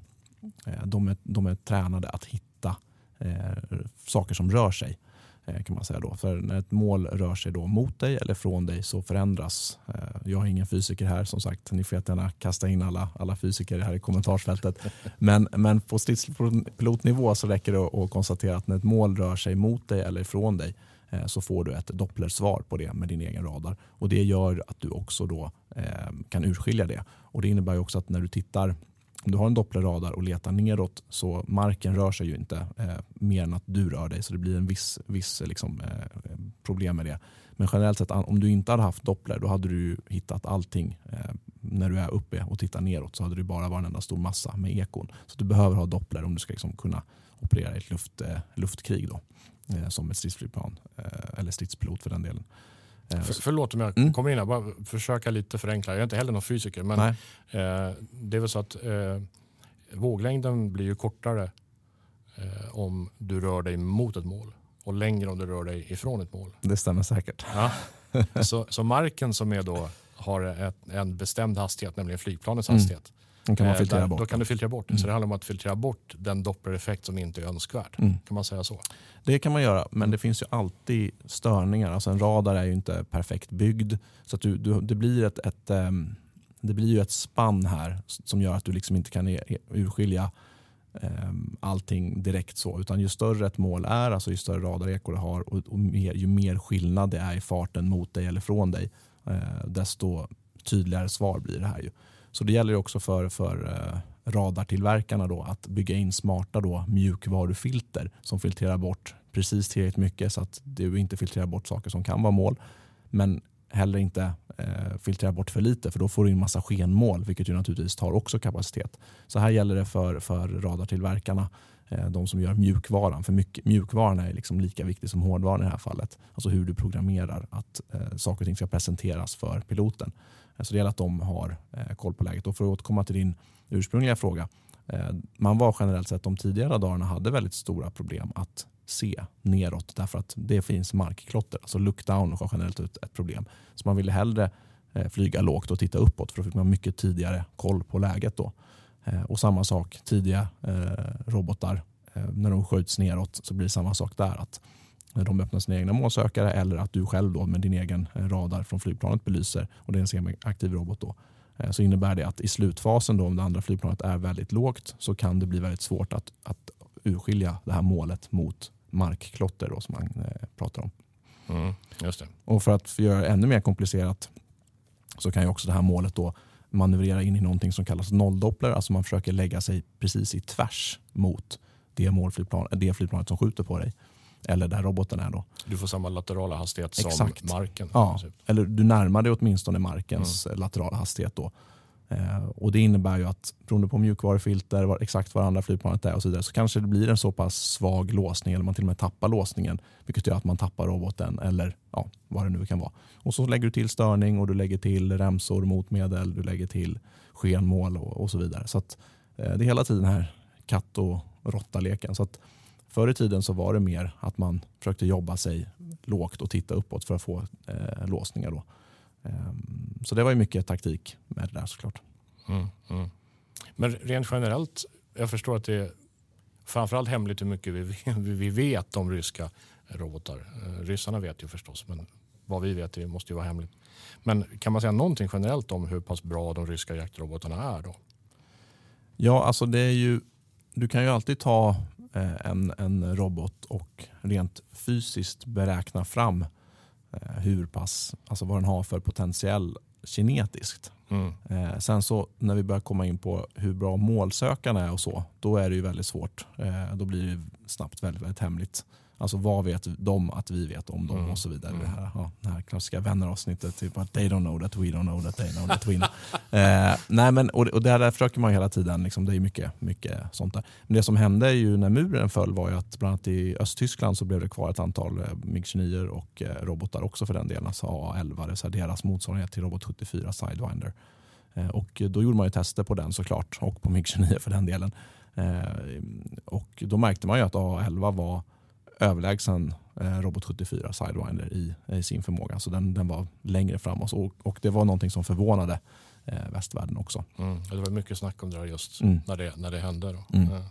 Eh, de är, de är tränade att hitta eh, saker som rör sig. Eh, kan man säga då. För när ett mål rör sig då mot dig eller från dig så förändras. Eh, jag är ingen fysiker här som sagt. Ni får gärna kasta in alla, alla fysiker här i kommentarsfältet. *laughs* Men, men på stridspilotnivå så räcker det att konstatera att när ett mål rör sig mot dig eller från dig så får du ett dopplersvar på det med din egen radar. Och Det gör att du också då kan urskilja det. Och Det innebär också att när du tittar om du har en dopplerradar och letar neråt så marken rör sig ju inte eh, mer än att du rör dig. Så det blir en viss, viss eh, liksom, eh, problem med det. Men generellt sett om du inte hade haft doppler då hade du hittat allting. Eh, när du är uppe och tittar neråt så hade det bara varit en enda stor massa med ekon. Så du behöver ha doppler om du ska liksom kunna operera i ett luft, eh, luftkrig då, eh, som ett stridsflygplan eh, eller stridspilot för den delen. För, förlåt om jag mm. kommer in här, bara försöka lite förenkla. Jag är inte heller någon fysiker men eh, det är väl så att eh, våglängden blir ju kortare eh, om du rör dig mot ett mål och längre om du rör dig ifrån ett mål. Det stämmer säkert. Ja. *laughs* så, så marken som är då, har ett, en bestämd hastighet, nämligen flygplanets mm. hastighet, den kan man eh, filtrera där, bort. Då kan du filtrera bort mm. Så det handlar om att filtrera bort den dopplereffekt som inte är önskvärd. Mm. Kan man säga så? Det kan man göra, men det finns ju alltid störningar. Alltså en radar är ju inte perfekt byggd. Så att du, du, det, blir ett, ett, um, det blir ju ett spann här som gör att du liksom inte kan e, e, urskilja um, allting direkt. så. Utan ju större ett mål är, alltså ju större radareko det har och, och mer, ju mer skillnad det är i farten mot dig eller från dig, uh, desto tydligare svar blir det här. ju. Så det gäller också för, för eh, radartillverkarna då att bygga in smarta då mjukvarufilter som filtrerar bort precis tillräckligt mycket så att du inte filtrerar bort saker som kan vara mål. Men heller inte eh, filtrera bort för lite för då får du in massa skenmål vilket ju naturligtvis tar också kapacitet. Så här gäller det för, för radartillverkarna, Eh, de som gör mjukvaran. För mycket, mjukvaran är liksom lika viktig som hårdvaran i det här fallet. Alltså hur du programmerar att eh, saker och ting ska presenteras för piloten. Eh, så det gäller att de har eh, koll på läget. Och för att återkomma till din ursprungliga fråga. Eh, man var generellt sett, de tidigare radarerna hade väldigt stora problem att se neråt därför att det finns markklotter. Alltså lookdown har generellt ut ett problem. Så man ville hellre eh, flyga lågt och titta uppåt för då fick man mycket tidigare koll på läget. Då. Och samma sak, tidiga robotar, när de skjuts neråt så blir det samma sak där. att när de öppnar sina egna målsökare eller att du själv då med din egen eh, radar från flygplanet belyser och det är en semiaktiv robot då eh, så innebär det att i slutfasen då om det andra flygplanet är väldigt lågt så kan det bli väldigt svårt att, att urskilja det här målet mot markklotter då, som man eh, pratar om. Mm, just det. Och för att göra det ännu mer komplicerat så kan ju också det här målet då manövrera in i någonting som kallas nolldoppler. Alltså man försöker lägga sig precis i tvärs mot det, målflygplan, det flygplanet som skjuter på dig. Eller där roboten är. Då. Du får samma laterala hastighet Exakt. som marken. Ja, eller du närmar dig åtminstone markens mm. laterala hastighet. Då. Eh, och Det innebär ju att beroende på mjukvarufilter, var, exakt var andra flygplanet är och så vidare så kanske det blir en så pass svag låsning eller man till och med tappar låsningen vilket gör att man tappar roboten eller ja, vad det nu kan vara. Och så lägger du till störning och du lägger till remsor, motmedel, du lägger till skenmål och, och så vidare. Så att, eh, det är hela tiden här katt och råtta-leken. Så att Förr i tiden så var det mer att man försökte jobba sig lågt och titta uppåt för att få eh, låsningar. Då. Ehm, så det var ju mycket taktik med det där såklart. Mm, mm. Men rent generellt, jag förstår att det är framförallt hemligt hur mycket vi, *laughs* vi vet om ryska robotar. Eh, ryssarna vet ju förstås, men vad vi vet det måste ju vara hemligt. Men kan man säga någonting generellt om hur pass bra de ryska jaktrobotarna är då? Ja, alltså det är ju, du kan ju alltid ta eh, en, en robot och rent fysiskt beräkna fram eh, hur pass, alltså vad den har för potentiell kinetiskt. Mm. Eh, sen så när vi börjar komma in på hur bra målsökarna är och så, då är det ju väldigt svårt. Eh, då blir det snabbt väldigt, väldigt hemligt. Alltså vad vet de att vi vet om dem Mm. och så vidare. Mm. Det, här, ja, det här klassiska vänneravsnittet, typ att they don't know that we don't know that they know that we know. *laughs* eh, nej, men, och, och där, där försöker man hela tiden, liksom, det är mycket, mycket sånt där. Men det som hände ju när muren föll var ju att bland annat i Östtyskland så blev det kvar ett antal eh, MiG-29 och eh, robotar också för den delen, alltså AA-11, det vill säga deras motsvarighet till Robot 74 Sidewinder. Eh, och då gjorde man ju tester på den såklart och på MiG-29 för den delen. Och då märkte man ju att AA11 var överlägsen eh, Robot 74 Sidewinder i, i sin förmåga. Så den, den var längre fram oss och, och det var någonting som förvånade eh, västvärlden också. Mm. Det var mycket snack om det där just Mm. när, det, när det hände. Då. Mm. Eh,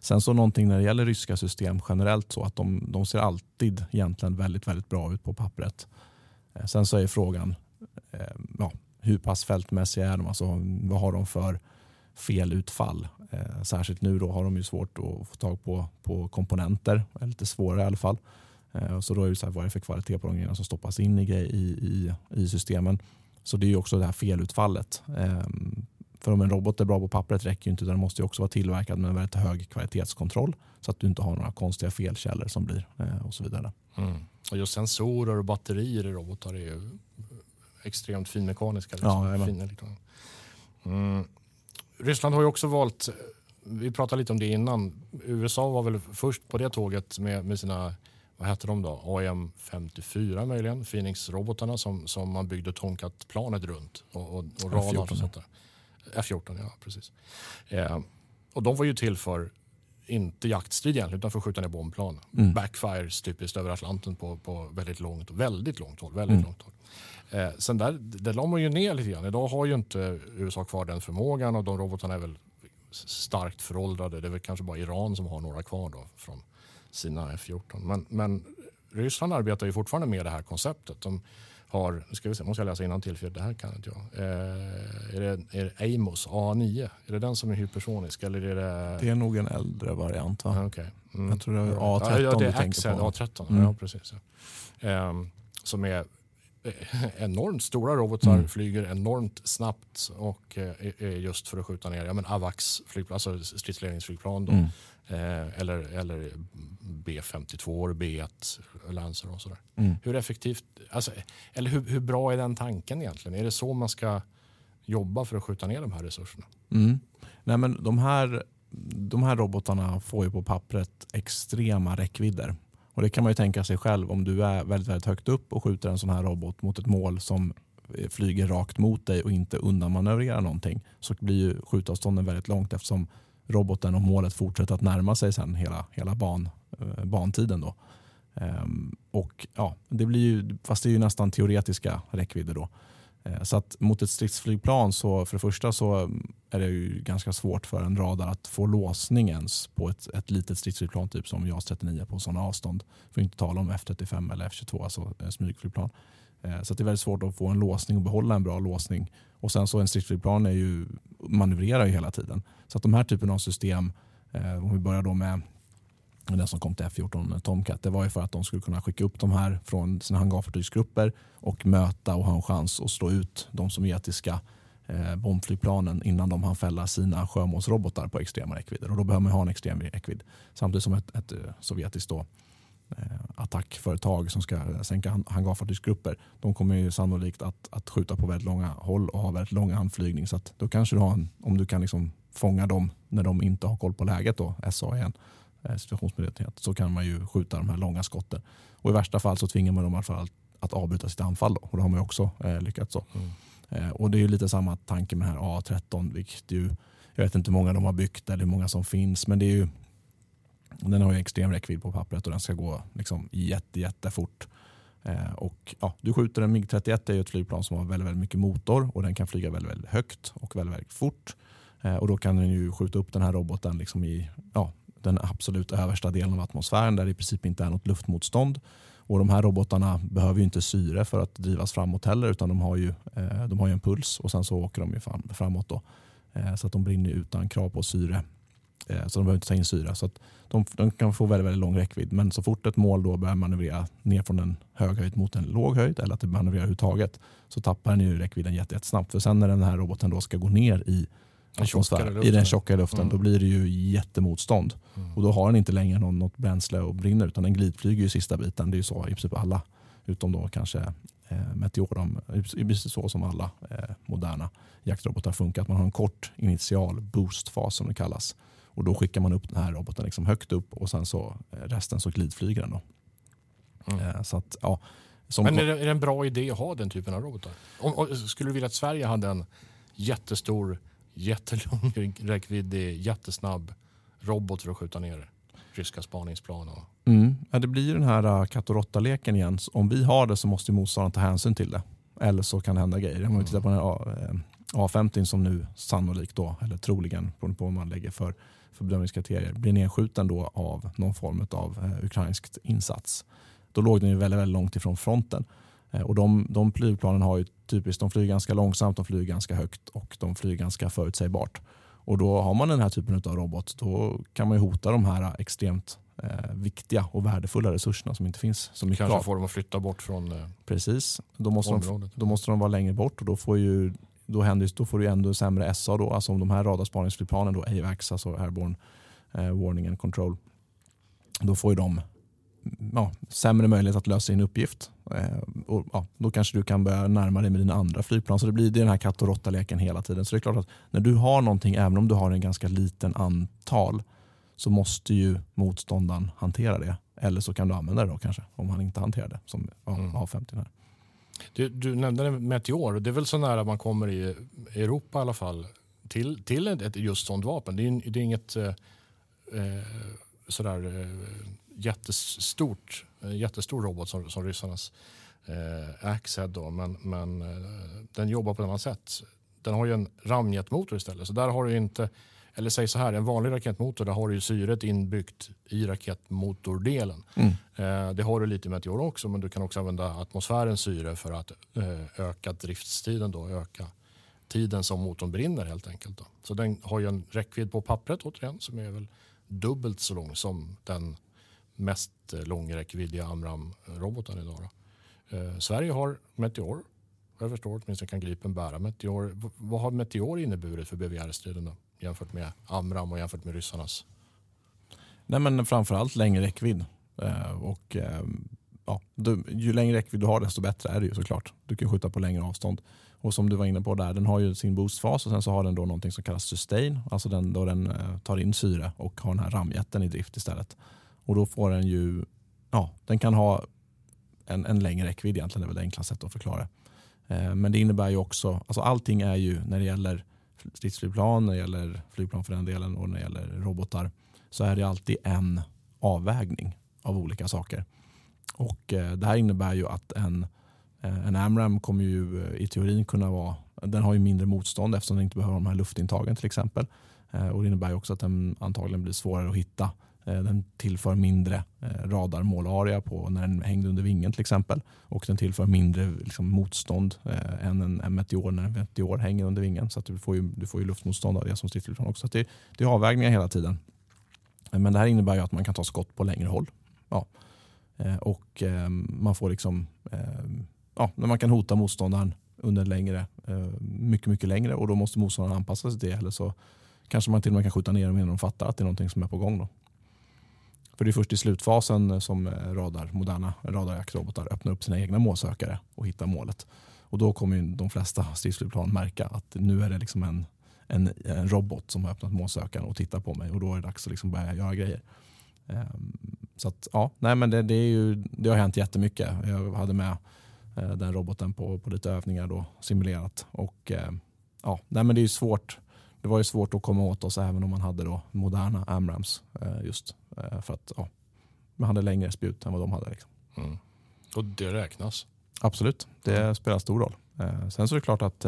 Sen så någonting när det gäller ryska system generellt så att de, de ser alltid egentligen väldigt, väldigt bra ut på pappret. Eh, sen så är frågan eh, ja, hur pass fältmässiga är de? Alltså, vad har de för felutfall? Eh, särskilt nu då har de ju svårt att få tag på, på komponenter, eller lite svårare i alla fall. Eh, så då är det så här, vad är det för kvalitet på de grejerna som stoppas in i, i, i, i systemen? Så det är ju också det här felutfallet. Eh, för om en robot är bra på pappret räcker ju inte utan den måste ju också vara tillverkad med en väldigt hög kvalitetskontroll så att du inte har några konstiga felkällor som blir eh, och så vidare. Mm. Och just sensorer och batterier i robotar är ju extremt finmekaniska. Ja, Liksom. jajamän. fin elektronik. mm. Ryssland har ju också valt, vi pratade lite om det innan, USA var väl först på det tåget med, med sina, vad hette de då, AM54 möjligen, Phoenix-robotarna som, som man byggde Tomcat-planet runt och, och, och radar F14, och sånt där. F14, ja precis. Eh, och de var ju till för inte jaktstrid egentligen utan för att skjuta ner bombplan. Mm. Backfires typiskt över Atlanten på, på väldigt långt, väldigt långt håll. Väldigt Mm. långt håll. Eh, sen där, där la man ju ner lite grann. Idag har ju inte USA kvar den förmågan och de robotarna är väl starkt föråldrade. Det är väl kanske bara Iran som har några kvar då från sina F14. Men, men Ryssland arbetar ju fortfarande med det här konceptet. De har, nu ska vi se, måste jag läsa till för det här kan inte jag. Eh, är, det, är det Amos A9? Är det den som är hypersonisk eller är det? Det är nog en äldre variant va? Ah, okej. Mm. Jag tror det är Ja, A13 ja, det du är tänker Axel, på. A13, Mm. ja precis. Ja. Ehm, som är eh, *laughs* enormt stora robotar, Mm. flyger enormt snabbt och eh, är- är just för att skjuta ner ja, men AVAX, flygplan, alltså stridsledningsflygplan då, Mm. eh, eller, eller B52, B1, Lancer och sådär. Mm. Hur effektivt, alltså, eller hur, hur bra är den tanken egentligen? Är det så man ska jobba för att skjuta ner de här resurserna? Mm. Nej, men de, här, de här robotarna får ju på pappret extrema räckvidder. Och Det kan man ju tänka sig själv om du är väldigt, väldigt högt upp och skjuter en sån här robot mot ett mål som eh, flyger rakt mot dig och inte undanmanövrerar någonting så blir ju skjutavstånden väldigt långt eftersom roboten och målet fortsätter att närma sig sen hela, hela ban, eh, bantiden. Då. Ehm, och ja, det blir ju, fast det är ju nästan teoretiska räckvidder då. Eh, så att mot ett stridsflygplan så för det första så mm, är det ju ganska svårt för en radar att få låsning ens på ett, ett litet stridsflygplan typ som JAS 39 på sådana avstånd. För att inte tala om F35 eller F22, alltså eh, smygflygplan. Eh, så att det är väldigt svårt att få en låsning och behålla en bra låsning. Och sen så en stridsflygplan är ju, manövrerar ju hela tiden. Så att de här typen av system, om vi börjar då med den som kom till F14 eh, Tomcat, det var ju för att de skulle kunna skicka upp de här från sina hangarfartygsgrupper och möta och ha en chans att slå ut de sovjetiska eh, bombflygplanen innan de hann fälla sina sjömålsrobotar på extrema räckvidder. Och då behöver man ha en extrem räckvidd. Samtidigt som ett, ett eh, sovjetiskt då, eh, attackföretag som ska sänka hangarfartygsgrupper, de kommer ju sannolikt att, att skjuta på väldigt långa håll och ha väldigt lång anflygning. Så att då kanske du har en, om du kan liksom fånga dem när de inte har koll på läget, då, SA igen, situationsmedvetenhet, så kan man ju skjuta de här långa skotten. Och i värsta fall så tvingar man dem i alla fall att, avbryta sitt anfall. Då. Och det har man ju också eh, lyckats så. Mm. Eh, och det är ju lite samma tanke med här A13, vilket ju, jag vet inte hur många de har byggt eller hur många som finns, men det är ju, den har ju extrem räckvidd på pappret och den ska gå liksom jätte, jättefort. Eh, och, ja, du skjuter en MIG-31, är ju ett flygplan som har väldigt, väldigt mycket motor och den kan flyga väldigt, väldigt högt och väldigt, väldigt fort. Eh, och då kan den ju skjuta upp den här roboten liksom i ja, den absolut översta delen av atmosfären där det i princip inte är något luftmotstånd. Och De här robotarna behöver ju inte syre för att drivas framåt heller utan de har ju, eh, de har ju en puls och sen så åker de ju fram, framåt. Då. Eh, så att de brinner utan krav på syre. Eh, så de behöver inte ta in syre. Så att de, de kan få väldigt, väldigt lång räckvidd. Men så fort ett mål då börjar manövrera ner från en hög höjd mot en låg höjd eller att det manövrerar överhuvudtaget så tappar den ju räckvidden jätte- jättesnabbt. För sen när den här roboten då ska gå ner i atmosfär, i den tjockare luften, mm. då blir det ju jättemotstånd. Mm. Och då har den inte längre någon, något bränsle att brinna utan den glidflyger ju sista biten. Det är ju så i princip alla, utom då kanske eh, Meteor, precis så som alla eh, moderna jaktrobotar funkar. Att man har en kort initial boostfas som det kallas. Och då skickar man upp den här roboten liksom högt upp och sen så eh, resten så glidflyger den. Då. Mm. Eh, så att, ja, Men är det, är det, en bra idé att ha den typen av robotar? Om, om, skulle du vilja att Sverige hade en jättestor, jättelång *laughs* räckvidd, jättesnabb robot för att skjuta ner ryska spaningsplan? Och... Mm. Ja, det blir ju den här uh, katt och råtta-leken igen. Om vi har det så måste motståndaren ta hänsyn till det. Eller så kan det hända grejer. Om vi tittar på den här äh, A50 som nu sannolikt, då, eller troligen, beroende på vad man lägger för, för bedömningskriterier, blir nedskjuten då av någon form av äh, eh, ukrainsk insats. Då låg den ju väldigt, väldigt långt ifrån fronten. Eh, och de, de flygplanen har ju typiskt, de flyger ganska långsamt, de flyger ganska högt och de flyger ganska förutsägbart. Och då har man den här typen av robot, då kan man ju hota de här extremt eh, viktiga och värdefulla resurserna som inte finns så mycket Kanske av. får dem att flytta bort från eh, Precis, då måste, de, då måste de vara längre bort och då får ju då, händer, då får du ändå sämre SA då, alltså om de här radarspaningsflygplanen då, AVAX, alltså Airborne eh, Warning and Control, då får ju de ja, sämre möjlighet att lösa sin uppgift. Eh, och, ja, då kanske du kan börja närma dig med dina andra flygplan. Så det blir den här katt och råtta-leken hela tiden. Så det är klart att när du har någonting, även om du har en ganska liten antal, så måste ju motståndaren hantera det. Eller så kan du använda det då kanske, om han inte hanterar det, som A50 här. Du, du nämnde Meteor. Det är väl så nära man kommer i Europa i alla fall till, till ett just sånt vapen. Det är, det är inget eh, eh sådär eh, jättestort, eh, jättestor robot som, som ryssarnas eh, Axhead då, men, men eh, den jobbar på ett annat sätt. Den har ju en ramjetmotor istället, så där har du inte eller säg så här, en vanlig raketmotor där har du ju syret inbyggt i raketmotordelen. Mm. Eh, det har du lite i Meteor också men du kan också använda atmosfärens syre för att eh, öka driftstiden, då, öka tiden som motorn brinner helt enkelt. Då. Så den har ju en räckvidd på pappret återigen som är väl dubbelt så lång som den mest eh, långräckviddiga Amram-roboten idag. Då. Eh, Sverige har Meteor. Jag förstår åtminstone kan Gripen bära Meteor. Vad har Meteor inneburit för BVR-striden? jämfört med Amram och jämfört med ryssarnas? Nej, men framförallt längre räckvidd. Eh, och, eh, ja, du, ju längre räckvidd du har desto bättre är det ju såklart. Du kan skjuta på längre avstånd. Och som du var inne på där, den har ju sin boostfas och sen så har den då någonting som kallas sustain, alltså den, då den eh, tar in syre och har den här ramjätten i drift istället. Och då får den ju, ja, den kan ha en, en längre räckvidd egentligen, det är väl det enklaste sättet att förklara. Eh, men det innebär ju också, alltså allting är ju när det gäller stridsflygplan, när det gäller flygplan för den delen och när det gäller robotar så är det alltid en avvägning av olika saker. Och eh, Det här innebär ju att en, eh, en AMRAM kommer ju eh, i teorin kunna vara, den har ju mindre motstånd eftersom den inte behöver de här luftintagen till exempel. Eh, och Det innebär ju också att den antagligen blir svårare att hitta Eh, Eh, den tillför mindre radarmålaria radarmålarea på när den hängde under vingen till exempel. Och den tillför mindre liksom, motstånd eh, än en, en meteor när en meteor hänger under vingen. Så att du, får ju, du får ju luftmotstånd av det som stridsflygplan också. Så det, det är avvägningar hela tiden. Men det här innebär ju att man kan ta skott på längre håll. Ja. Och man får liksom, ja, man kan hota motståndaren under längre, mycket, mycket längre och då måste motståndaren anpassa sig till det. Eller så kanske man till och med kan skjuta ner dem innan de fattar att det är någonting som är på gång. Då. För det är först i slutfasen som eh, radar, moderna radarjaktrobotar öppnar upp sina egna målsökare och hittar målet. Och då kommer de flesta stridsflygplan märka att nu är det liksom en, en, en, robot som har öppnat målsökaren och tittar på mig och då är det dags att liksom börja göra grejer. Ehm, så att, ja, nej, men det, det, är ju, det har hänt jättemycket. Jag hade med eh, den roboten på, på lite övningar då, simulerat. Och, eh, ja, nej, men det är svårt det var ju svårt att komma åt oss även om man hade då moderna Amrams. Eh, just eh, för att ja, man hade längre spjut än vad de hade. Liksom. Mm. Och det räknas? Absolut, det mm. spelar stor roll. Eh, sen så är det klart att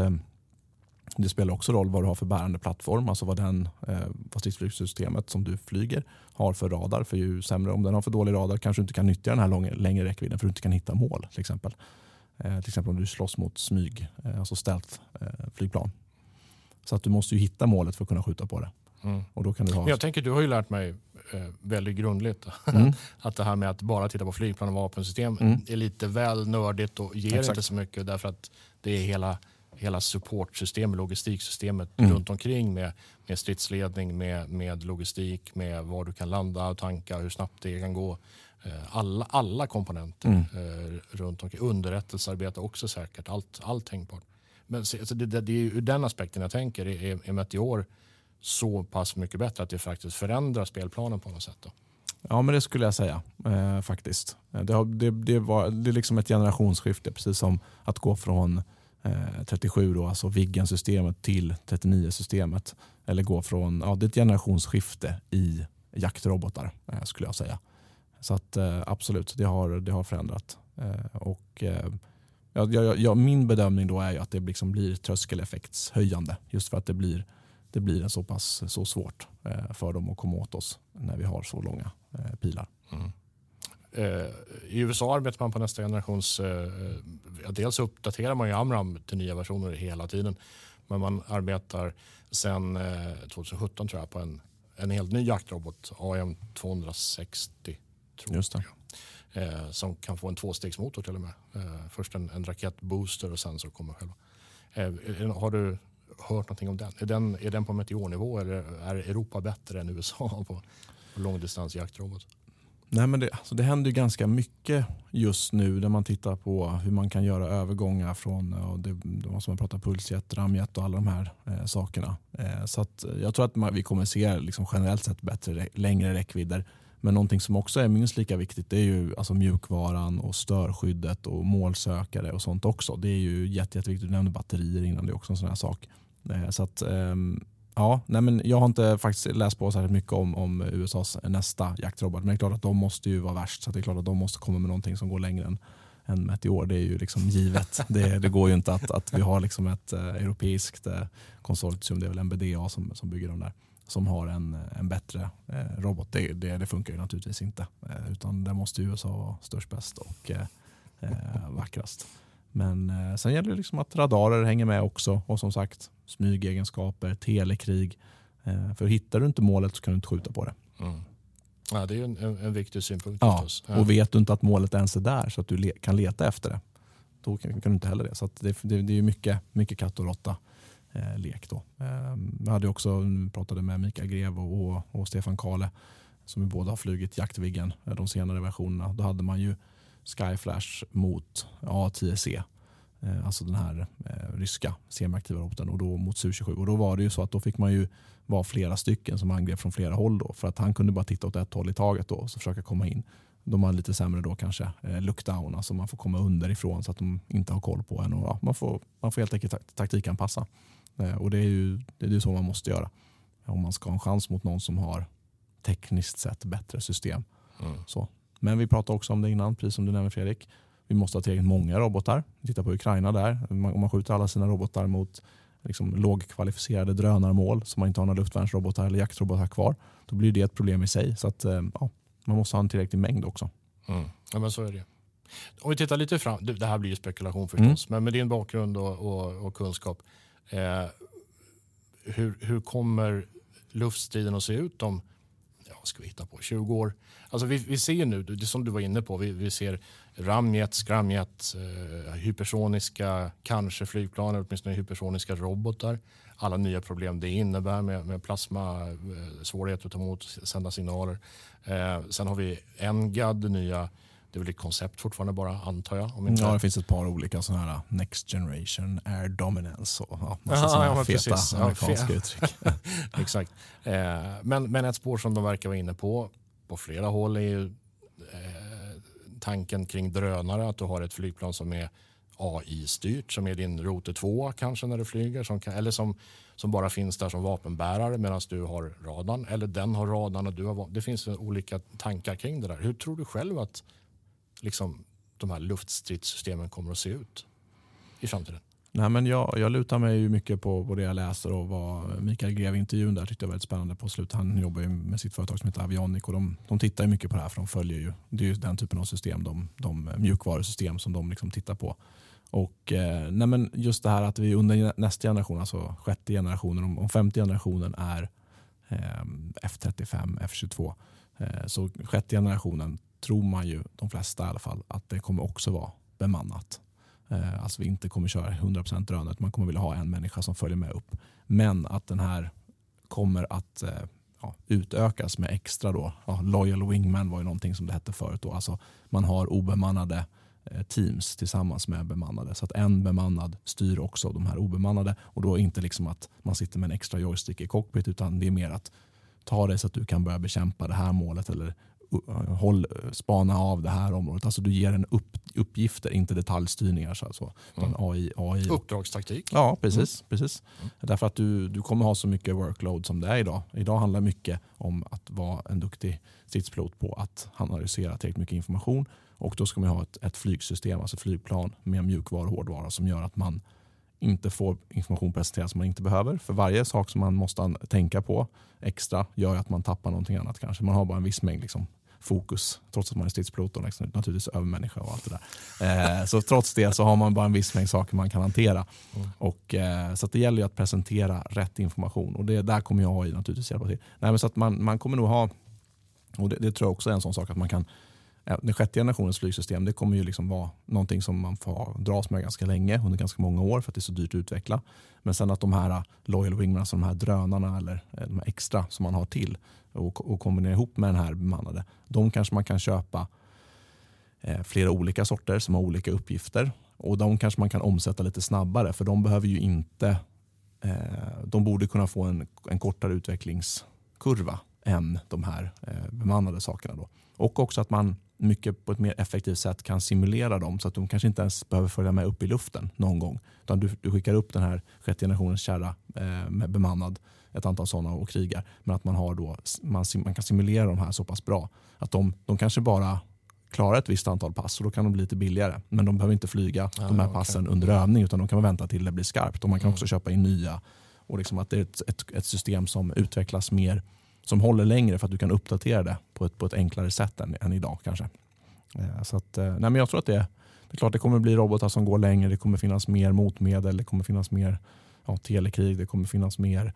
det spelar också roll vad du har för bärande plattform, alltså vad, den, vad stridsflygsystemet som du flyger har för radar. För ju sämre, om den har för dålig radar kanske du inte kan nyttja den här lång, längre räckvidden för du inte kan hitta mål. Till exempel, till exempel om du slåss mot smyg, alltså stealth flygplan så att du måste ju hitta målet för att kunna skjuta på det. Mm. Och då kan du ha... Jag tänker, du har ju lärt mig eh, väldigt grundligt *laughs* mm. att det här med att bara titta på flygplan och vapensystem mm. är lite väl nördigt och ger Exakt. inte så mycket därför att det är hela hela supportsystemet, logistiksystemet mm. runt omkring med, med stridsledning, med, med logistik, med var du kan landa och tanka, hur snabbt det kan gå. Eh, alla, alla komponenter mm. eh, runt omkring. Underrättelsearbete också säkert, allt, allt tänkbart. Men alltså det, det, det är ur den aspekten jag tänker, är, är Meteor så pass mycket bättre att det faktiskt förändrar spelplanen på något sätt? Då? Ja, men det skulle jag säga eh, faktiskt. Det, har, det, det, var, det är liksom ett generationsskifte, precis som att gå från eh, 37, då, alltså Viggen-systemet, till 39-systemet. Eller gå från, ja, det är ett generationsskifte i jaktrobotar eh, skulle jag säga. Så att, eh, absolut, det har, det har förändrat. Eh, och, eh, eh, ja, ja, min bedömning då är att det liksom blir tröskeleffektshöjande just för att det blir det blir så pass så svårt eh, för dem att komma åt oss när vi har så långa eh, pilar. Mm. Eh, I USA arbetar man på nästa generations... dels uppdaterar man ju Amram till nya versioner hela tiden. Men man arbetar sedan 2017 tror jag på en, en helt ny jaktrobot, AM 260. Tror Just det. Jag. Eh, som kan få en tvåstegsmotor till och med. Eh, först en, en raketbooster och sen så kommer själva. Eh, har du hört någonting om den? Är den, är den på meteornivå eller är Europa bättre än USA *laughs* på, på långdistans jaktrobot? Nej, men det, alltså det händer ganska mycket just nu när man tittar på hur man kan göra övergångar från och det, de som man pratar pulsjet, ramjet och alla de här eh, sakerna. Eh, så att jag tror att man, vi kommer se liksom generellt sett bättre, längre räckvidder. Men någonting som också är minst lika viktigt det är ju alltså mjukvaran och störskyddet och målsökare och sånt också. Det är ju jätte, jätteviktigt. Du nämnde batterier innan, det är också en sån här sak. Eh, så att, ehm, ja, nej men jag har inte faktiskt läst på särskilt mycket om, om USAs nästa jaktrobot. Men det är klart att de måste ju vara värst. Så det är klart att de måste komma med någonting som går längre än, än Meteor. Det är ju liksom givet. Det, det går ju inte att, att vi har liksom ett eh, europeiskt eh, konsortium, det är väl MBDA som, som bygger de där, som har en, en bättre uh, robot. Det, det, det, funkar ju naturligtvis inte. utan det måste USA vara störst, bäst och vackrast. Men eh, sen gäller det liksom att radarer hänger med också och som sagt smygegenskaper, telekrig. Eh, för hittar du inte målet så kan du inte skjuta på det. Mm. Ja, det är en, en, en viktig synpunkt. Ja, ja, Och vet du inte att målet ens är där så att du le kan leta efter det, då kan, kan du inte heller det. Så det, det, det, är mycket, mycket katt och råtta eh, lek. Då. Eh, jag hade också, pratade med Mikael Grev och, och, och Stefan Kale som båda har flugit Jaktviggen, eh, de senare versionerna. Då hade man ju Skyflash mot A10C. Eh, alltså den här eh, ryska semiaktiva roboten och då mot Su-27. Och då var det ju så att då fick man ju vara flera stycken som angrep från flera håll då. För att han kunde bara titta åt ett håll i taget då och så försöka komma in. De har lite sämre då kanske eh, lookdown, alltså man får komma underifrån så att de inte har koll på en. Och, ja, man, får, man får helt enkelt taktikanpassa. Eh, och det är ju det är så man måste göra. Om man ska ha en chans mot någon som har tekniskt sett bättre system. Mm. Så. Men vi pratade också om det innan, precis som du nämnde Fredrik. Vi måste ha tillräckligt många robotar. Titta på Ukraina där. Om man skjuter alla sina robotar mot liksom lågkvalificerade drönarmål som man inte har några luftvärnsrobotar eller jaktrobotar kvar. Då blir det ett problem i sig. Så att, eh, ja, man måste ha en tillräcklig mängd också. Mm. Ja, men så är det. Om vi tittar lite fram, det här blir ju spekulation förstås, mm. men med din bakgrund och, och, och kunskap. Eh, hur, hur kommer luftstriden att se ut om ska vi hitta på, 20 år. Alltså vi, vi ser nu, det som du var inne på, vi, vi ser ramjet, skramjet, eh, hypersoniska, kanske flygplan, eller åtminstone hypersoniska robotar. Alla nya problem det innebär med, med plasma, eh, svårighet att ta emot, och sända signaler. Eh, sen har vi NGAD, nya det är väl ett koncept fortfarande bara antar jag. Om inte... Ja, det finns ett par olika sådana här uh, Next Generation Air Dominance och ja, massa Aha, sådana ja, feta precis. amerikanska ja, uttryck. *laughs* *laughs* Exakt. Eh, men, men ett spår som de verkar vara inne på på flera håll är ju eh, tanken kring drönare. Att du har ett flygplan som är AI-styrt som är din rote 2 kanske när du flyger. Som kan, eller som, som bara finns där som vapenbärare medan du har radarn. Eller den har radarn och du har Det finns olika tankar kring det där. Hur tror du själv att liksom, de här luftstridssystemen kommer att se ut i framtiden? Nej, men jag, jag lutar mig ju mycket på, på det jag läser och vad Mikael Greve-intervjun där tyckte jag var väldigt spännande på slutet. Han jobbar ju med sitt företag som heter Avionic och de, de tittar ju mycket på det här för de följer ju. Det är ju den typen av system, de, de mjukvarusystem som de liksom tittar på. Och eh, nej men just det här att vi under nästa generation, alltså sjätte generationen, om, om femte generationen är eh, F35, F22. Eh, så sjätte generationen tror man ju, de flesta i alla fall, att det kommer också vara bemannat. Eh, alltså vi inte kommer köra 100% drönare, man kommer vilja ha en människa som följer med upp. Men att den här kommer att eh, ja, utökas med extra då. Ja, Loyal Wingman var ju någonting som det hette förut. Då. Alltså man har obemannade eh, teams tillsammans med bemannade. Så att en bemannad styr också de här obemannade. Och då inte liksom att man sitter med en extra joystick i cockpit utan det är mer att ta det så att du kan börja bekämpa det här målet eller håll, spana av det här området. Alltså du ger en upp, uppgifter, inte detaljstyrningar. Så alltså, mm. AI, AI. Uppdragstaktik. Ja, precis. Mm. precis. Mm. Därför att du, du kommer ha så mycket workload som det är idag. Idag handlar mycket om att vara en duktig stridspilot på att analysera tillräckligt mycket information. Och då ska man ha ett, ett flygsystem, alltså flygplan med mjukvara och hårdvara som gör att man inte får information presenterad som man inte behöver. För varje sak som man måste tänka på extra gör att man tappar någonting annat kanske. Man har bara en viss mängd liksom, fokus, trots att man är stridspilot och liksom, naturligtvis övermänniska och allt det där. Eh, så trots det så har man bara en viss mängd saker man kan hantera. Mm. Och, eh, så det gäller ju att presentera rätt information och det, där kommer jag AI naturligtvis hjälpa till. Nej, men så att man, man kommer nog ha, och det, det tror jag också är en sån sak, att man kan den sjätte generationens flygsystem det kommer ju liksom vara någonting som man får dras med ganska länge, under ganska många år för att det är så dyrt att utveckla. Men sen att de här äh, Loyal Wingman, alltså de här drönarna eller äh, de här extra som man har till och, och kombinera ihop med den här bemannade, de kanske man kan köpa eh, flera olika sorter som har olika uppgifter och de kanske man kan omsätta lite snabbare för de behöver ju inte eh, de borde kunna få en, en kortare utvecklingskurva än de här eh, bemannade sakerna. Då. Och också att man mycket på ett mer effektivt sätt kan simulera dem så att de kanske inte ens behöver följa med upp i luften någon gång. Utan du, du skickar upp den här sjätte generationens kärra eh, med bemannad, ett antal sådana och krigar. Men att man, har då, man, man kan simulera de här så pass bra att de, de kanske bara klarar ett visst antal pass och då kan de bli lite billigare. Men de behöver inte flyga ja, de här passen okay. under övning utan de kan vänta till det blir skarpt. Och man kan mm. också köpa in nya. Och liksom att det är ett, ett, ett system som utvecklas mer som håller längre för att du kan uppdatera det på ett, på ett enklare sätt än, än idag kanske. Eh, så att, eh, nej men jag tror att det, det är klart det kommer bli robotar som går längre, det kommer finnas mer motmedel, det kommer finnas mer ja, telekrig, det kommer finnas mer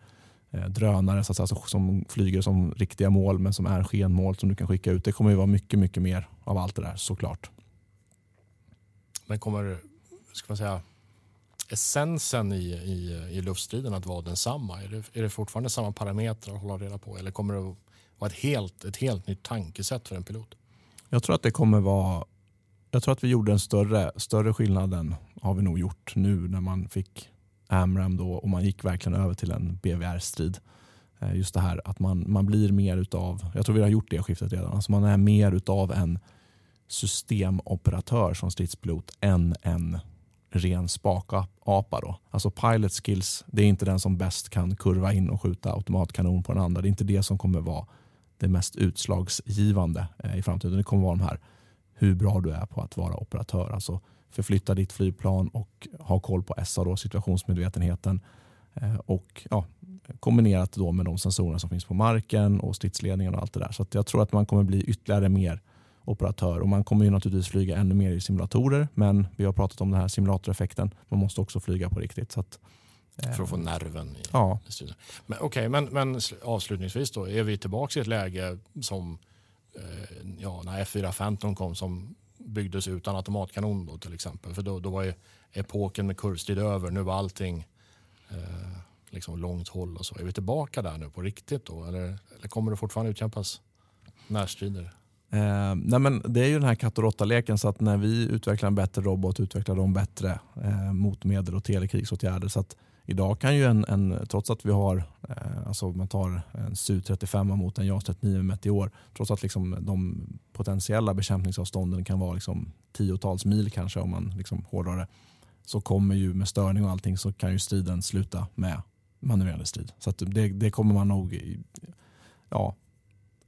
eh, drönare så att, alltså, som flyger som riktiga mål men som är skenmål som du kan skicka ut. Det kommer ju vara mycket, mycket mer av allt det där såklart. Men kommer, ska man säga, essensen i, i, i luftstriden att vara densamma? Är det, är det fortfarande samma parametrar att hålla reda på eller kommer det att vara ett helt, ett helt nytt tankesätt för en pilot? Jag tror att det kommer vara jag tror att vi gjorde en större, större skillnad än har vi nog gjort nu när man fick AMRAM då och man gick verkligen över till en BVR-strid. Eh, just det här att man, man blir mer utav, jag tror vi har gjort det skiftet redan, alltså man är mer utav en systemoperatör som stridspilot än en ren spakapa. Då. Alltså pilot skills, det är inte den som bäst kan kurva in och skjuta automatkanon på den andra. Det är inte det som kommer vara det mest utslagsgivande eh, i framtiden. Det kommer vara de här hur bra du är på att vara operatör. Alltså förflytta ditt flygplan och ha koll på SA, då, situationsmedvetenheten. Eh, och ja, kombinerat då med de sensorer som finns på marken och stridsledningen och allt det där. Så jag tror att man kommer bli ytterligare mer operatör. Och man kommer ju naturligtvis flyga ännu mer i simulatorer men vi har pratat om den här simulatoreffekten. Man måste också flyga på riktigt. Så att, eh, för att få nerven i, ja. studien. Men, okay, men, men avslutningsvis då, är vi tillbaka i ett läge som eh, ja, när F4 Phantom kom som byggdes utan automatkanon då, till exempel. För då, då var ju epoken med kurvstrid över. Nu var allting eh, liksom långt håll och så. Är vi tillbaka där nu på riktigt då? Eller, eller kommer det fortfarande utkämpas närstrider? Eh, nej men det är ju den här katt och råtta-leken så att när vi utvecklar en bättre robot utvecklar de bättre eh, motmedel och telekrigsåtgärder. Så att idag kan ju en, en trots att vi har, eh, alltså man tar en Su-35 mot en JAS 39 Meteor, trots att liksom de potentiella bekämpningsavstånden kan vara liksom tiotals mil kanske om man liksom hårdrar det, så kommer ju med störning och allting så kan ju striden sluta med manövrerande strid. Så det, det kommer man nog ja,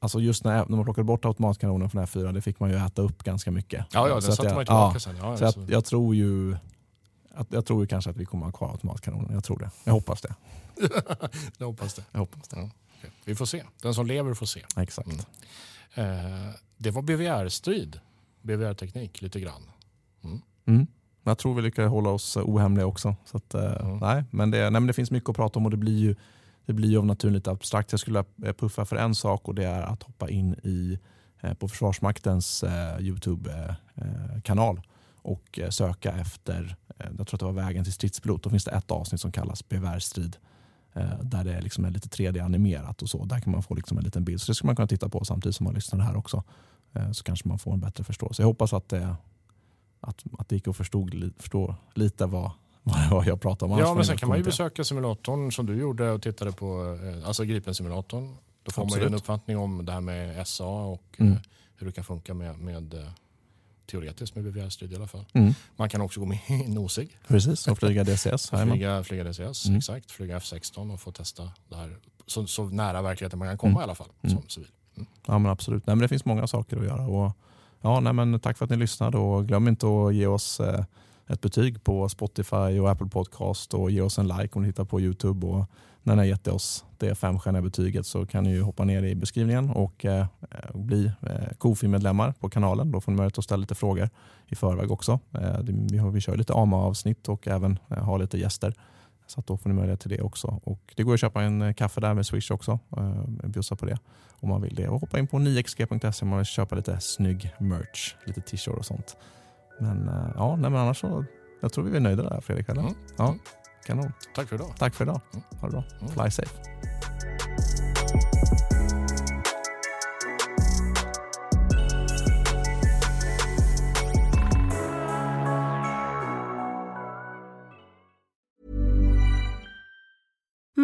Alltså just när, när man plockade bort automatkanonen från F4, det fick man ju äta upp ganska mycket. Ja, ja den satte man ju tillbaka ja, sen. Ja, så jag, jag, tror ju att, jag tror ju kanske att vi kommer ha kvar automatkanonen. Jag tror det. Jag hoppas det. *laughs* jag hoppas det. Jag hoppas det. Ja. Okay. Vi får se. Den som lever får se. Exakt. Mm. Eh, det var BVR-strid. BVR-teknik lite grann. Mm. Mm. Jag tror vi lyckas hålla oss ohemliga också. Så att, eh, nej, men det, nej, men det finns mycket att prata om och det blir ju det blir ju av naturen lite abstrakt. Jag skulle eh, puffa för en sak och det är att hoppa in i, eh, på Försvarsmaktens eh, Youtube-kanal och söka efter, jag tror att det var vägen till stridspilot. Då finns det ett avsnitt som kallas Bevärstrid där det är liksom lite 3D-animerat och så. Där kan man få liksom en liten bild. Så det skulle man kunna titta på samtidigt som man lyssnar här också. Så kanske man får en bättre förståelse. Jag hoppas att det, att, att det gick att förstå, förstå lite vad, *laughs* vad jag pratade om. Ja, men sen kan man ju besöka simulatorn som du gjorde och tittade på, alltså Gripen-simulatorn. Då får Absolut. man ju en uppfattning om det här med SA och mm. hur det kan funka med, med teoretiskt med BVR-studie i alla fall. Mm. Man kan också gå med i nosig. Precis, och flyga DCS. *laughs* flyga, flyga DCS, mm. exakt. Flyga F16 och få testa det här så, så nära verkligheten man kan komma mm. i alla fall som mm. civil. Mm. Ja men absolut, nej, men det finns många saker att göra. Och, ja, nej, men tack för att ni lyssnade och glöm inte att ge oss eh, ett betyg på Spotify och Apple Podcast och ge oss en like om ni hittar på Youtube. Och när ni har gett oss det femstjärniga betyget så kan ni ju hoppa ner i beskrivningen och eh, eh, bli eh, Kofi-medlemmar på kanalen. Då får ni möjlighet att ställa lite frågor i förväg också. Eh, vi, har, vi kör lite AMA-avsnitt och även eh, har lite gäster. Så att då får ni möjlighet till det också. Och det går att köpa en eh, kaffe där med Swish också. Eh, bjussa på det om man vill det. Och hoppa in på 9xg.se om man vill köpa lite snygg merch, lite t-shirt och sånt. Men eh, ja, nej, men annars så jag tror vi är nöjda där Fredrik. Eller? Mm. Ja, kanon. Tack för idag. Tack för idag. Mm. Ha det bra. Mm. Fly safe.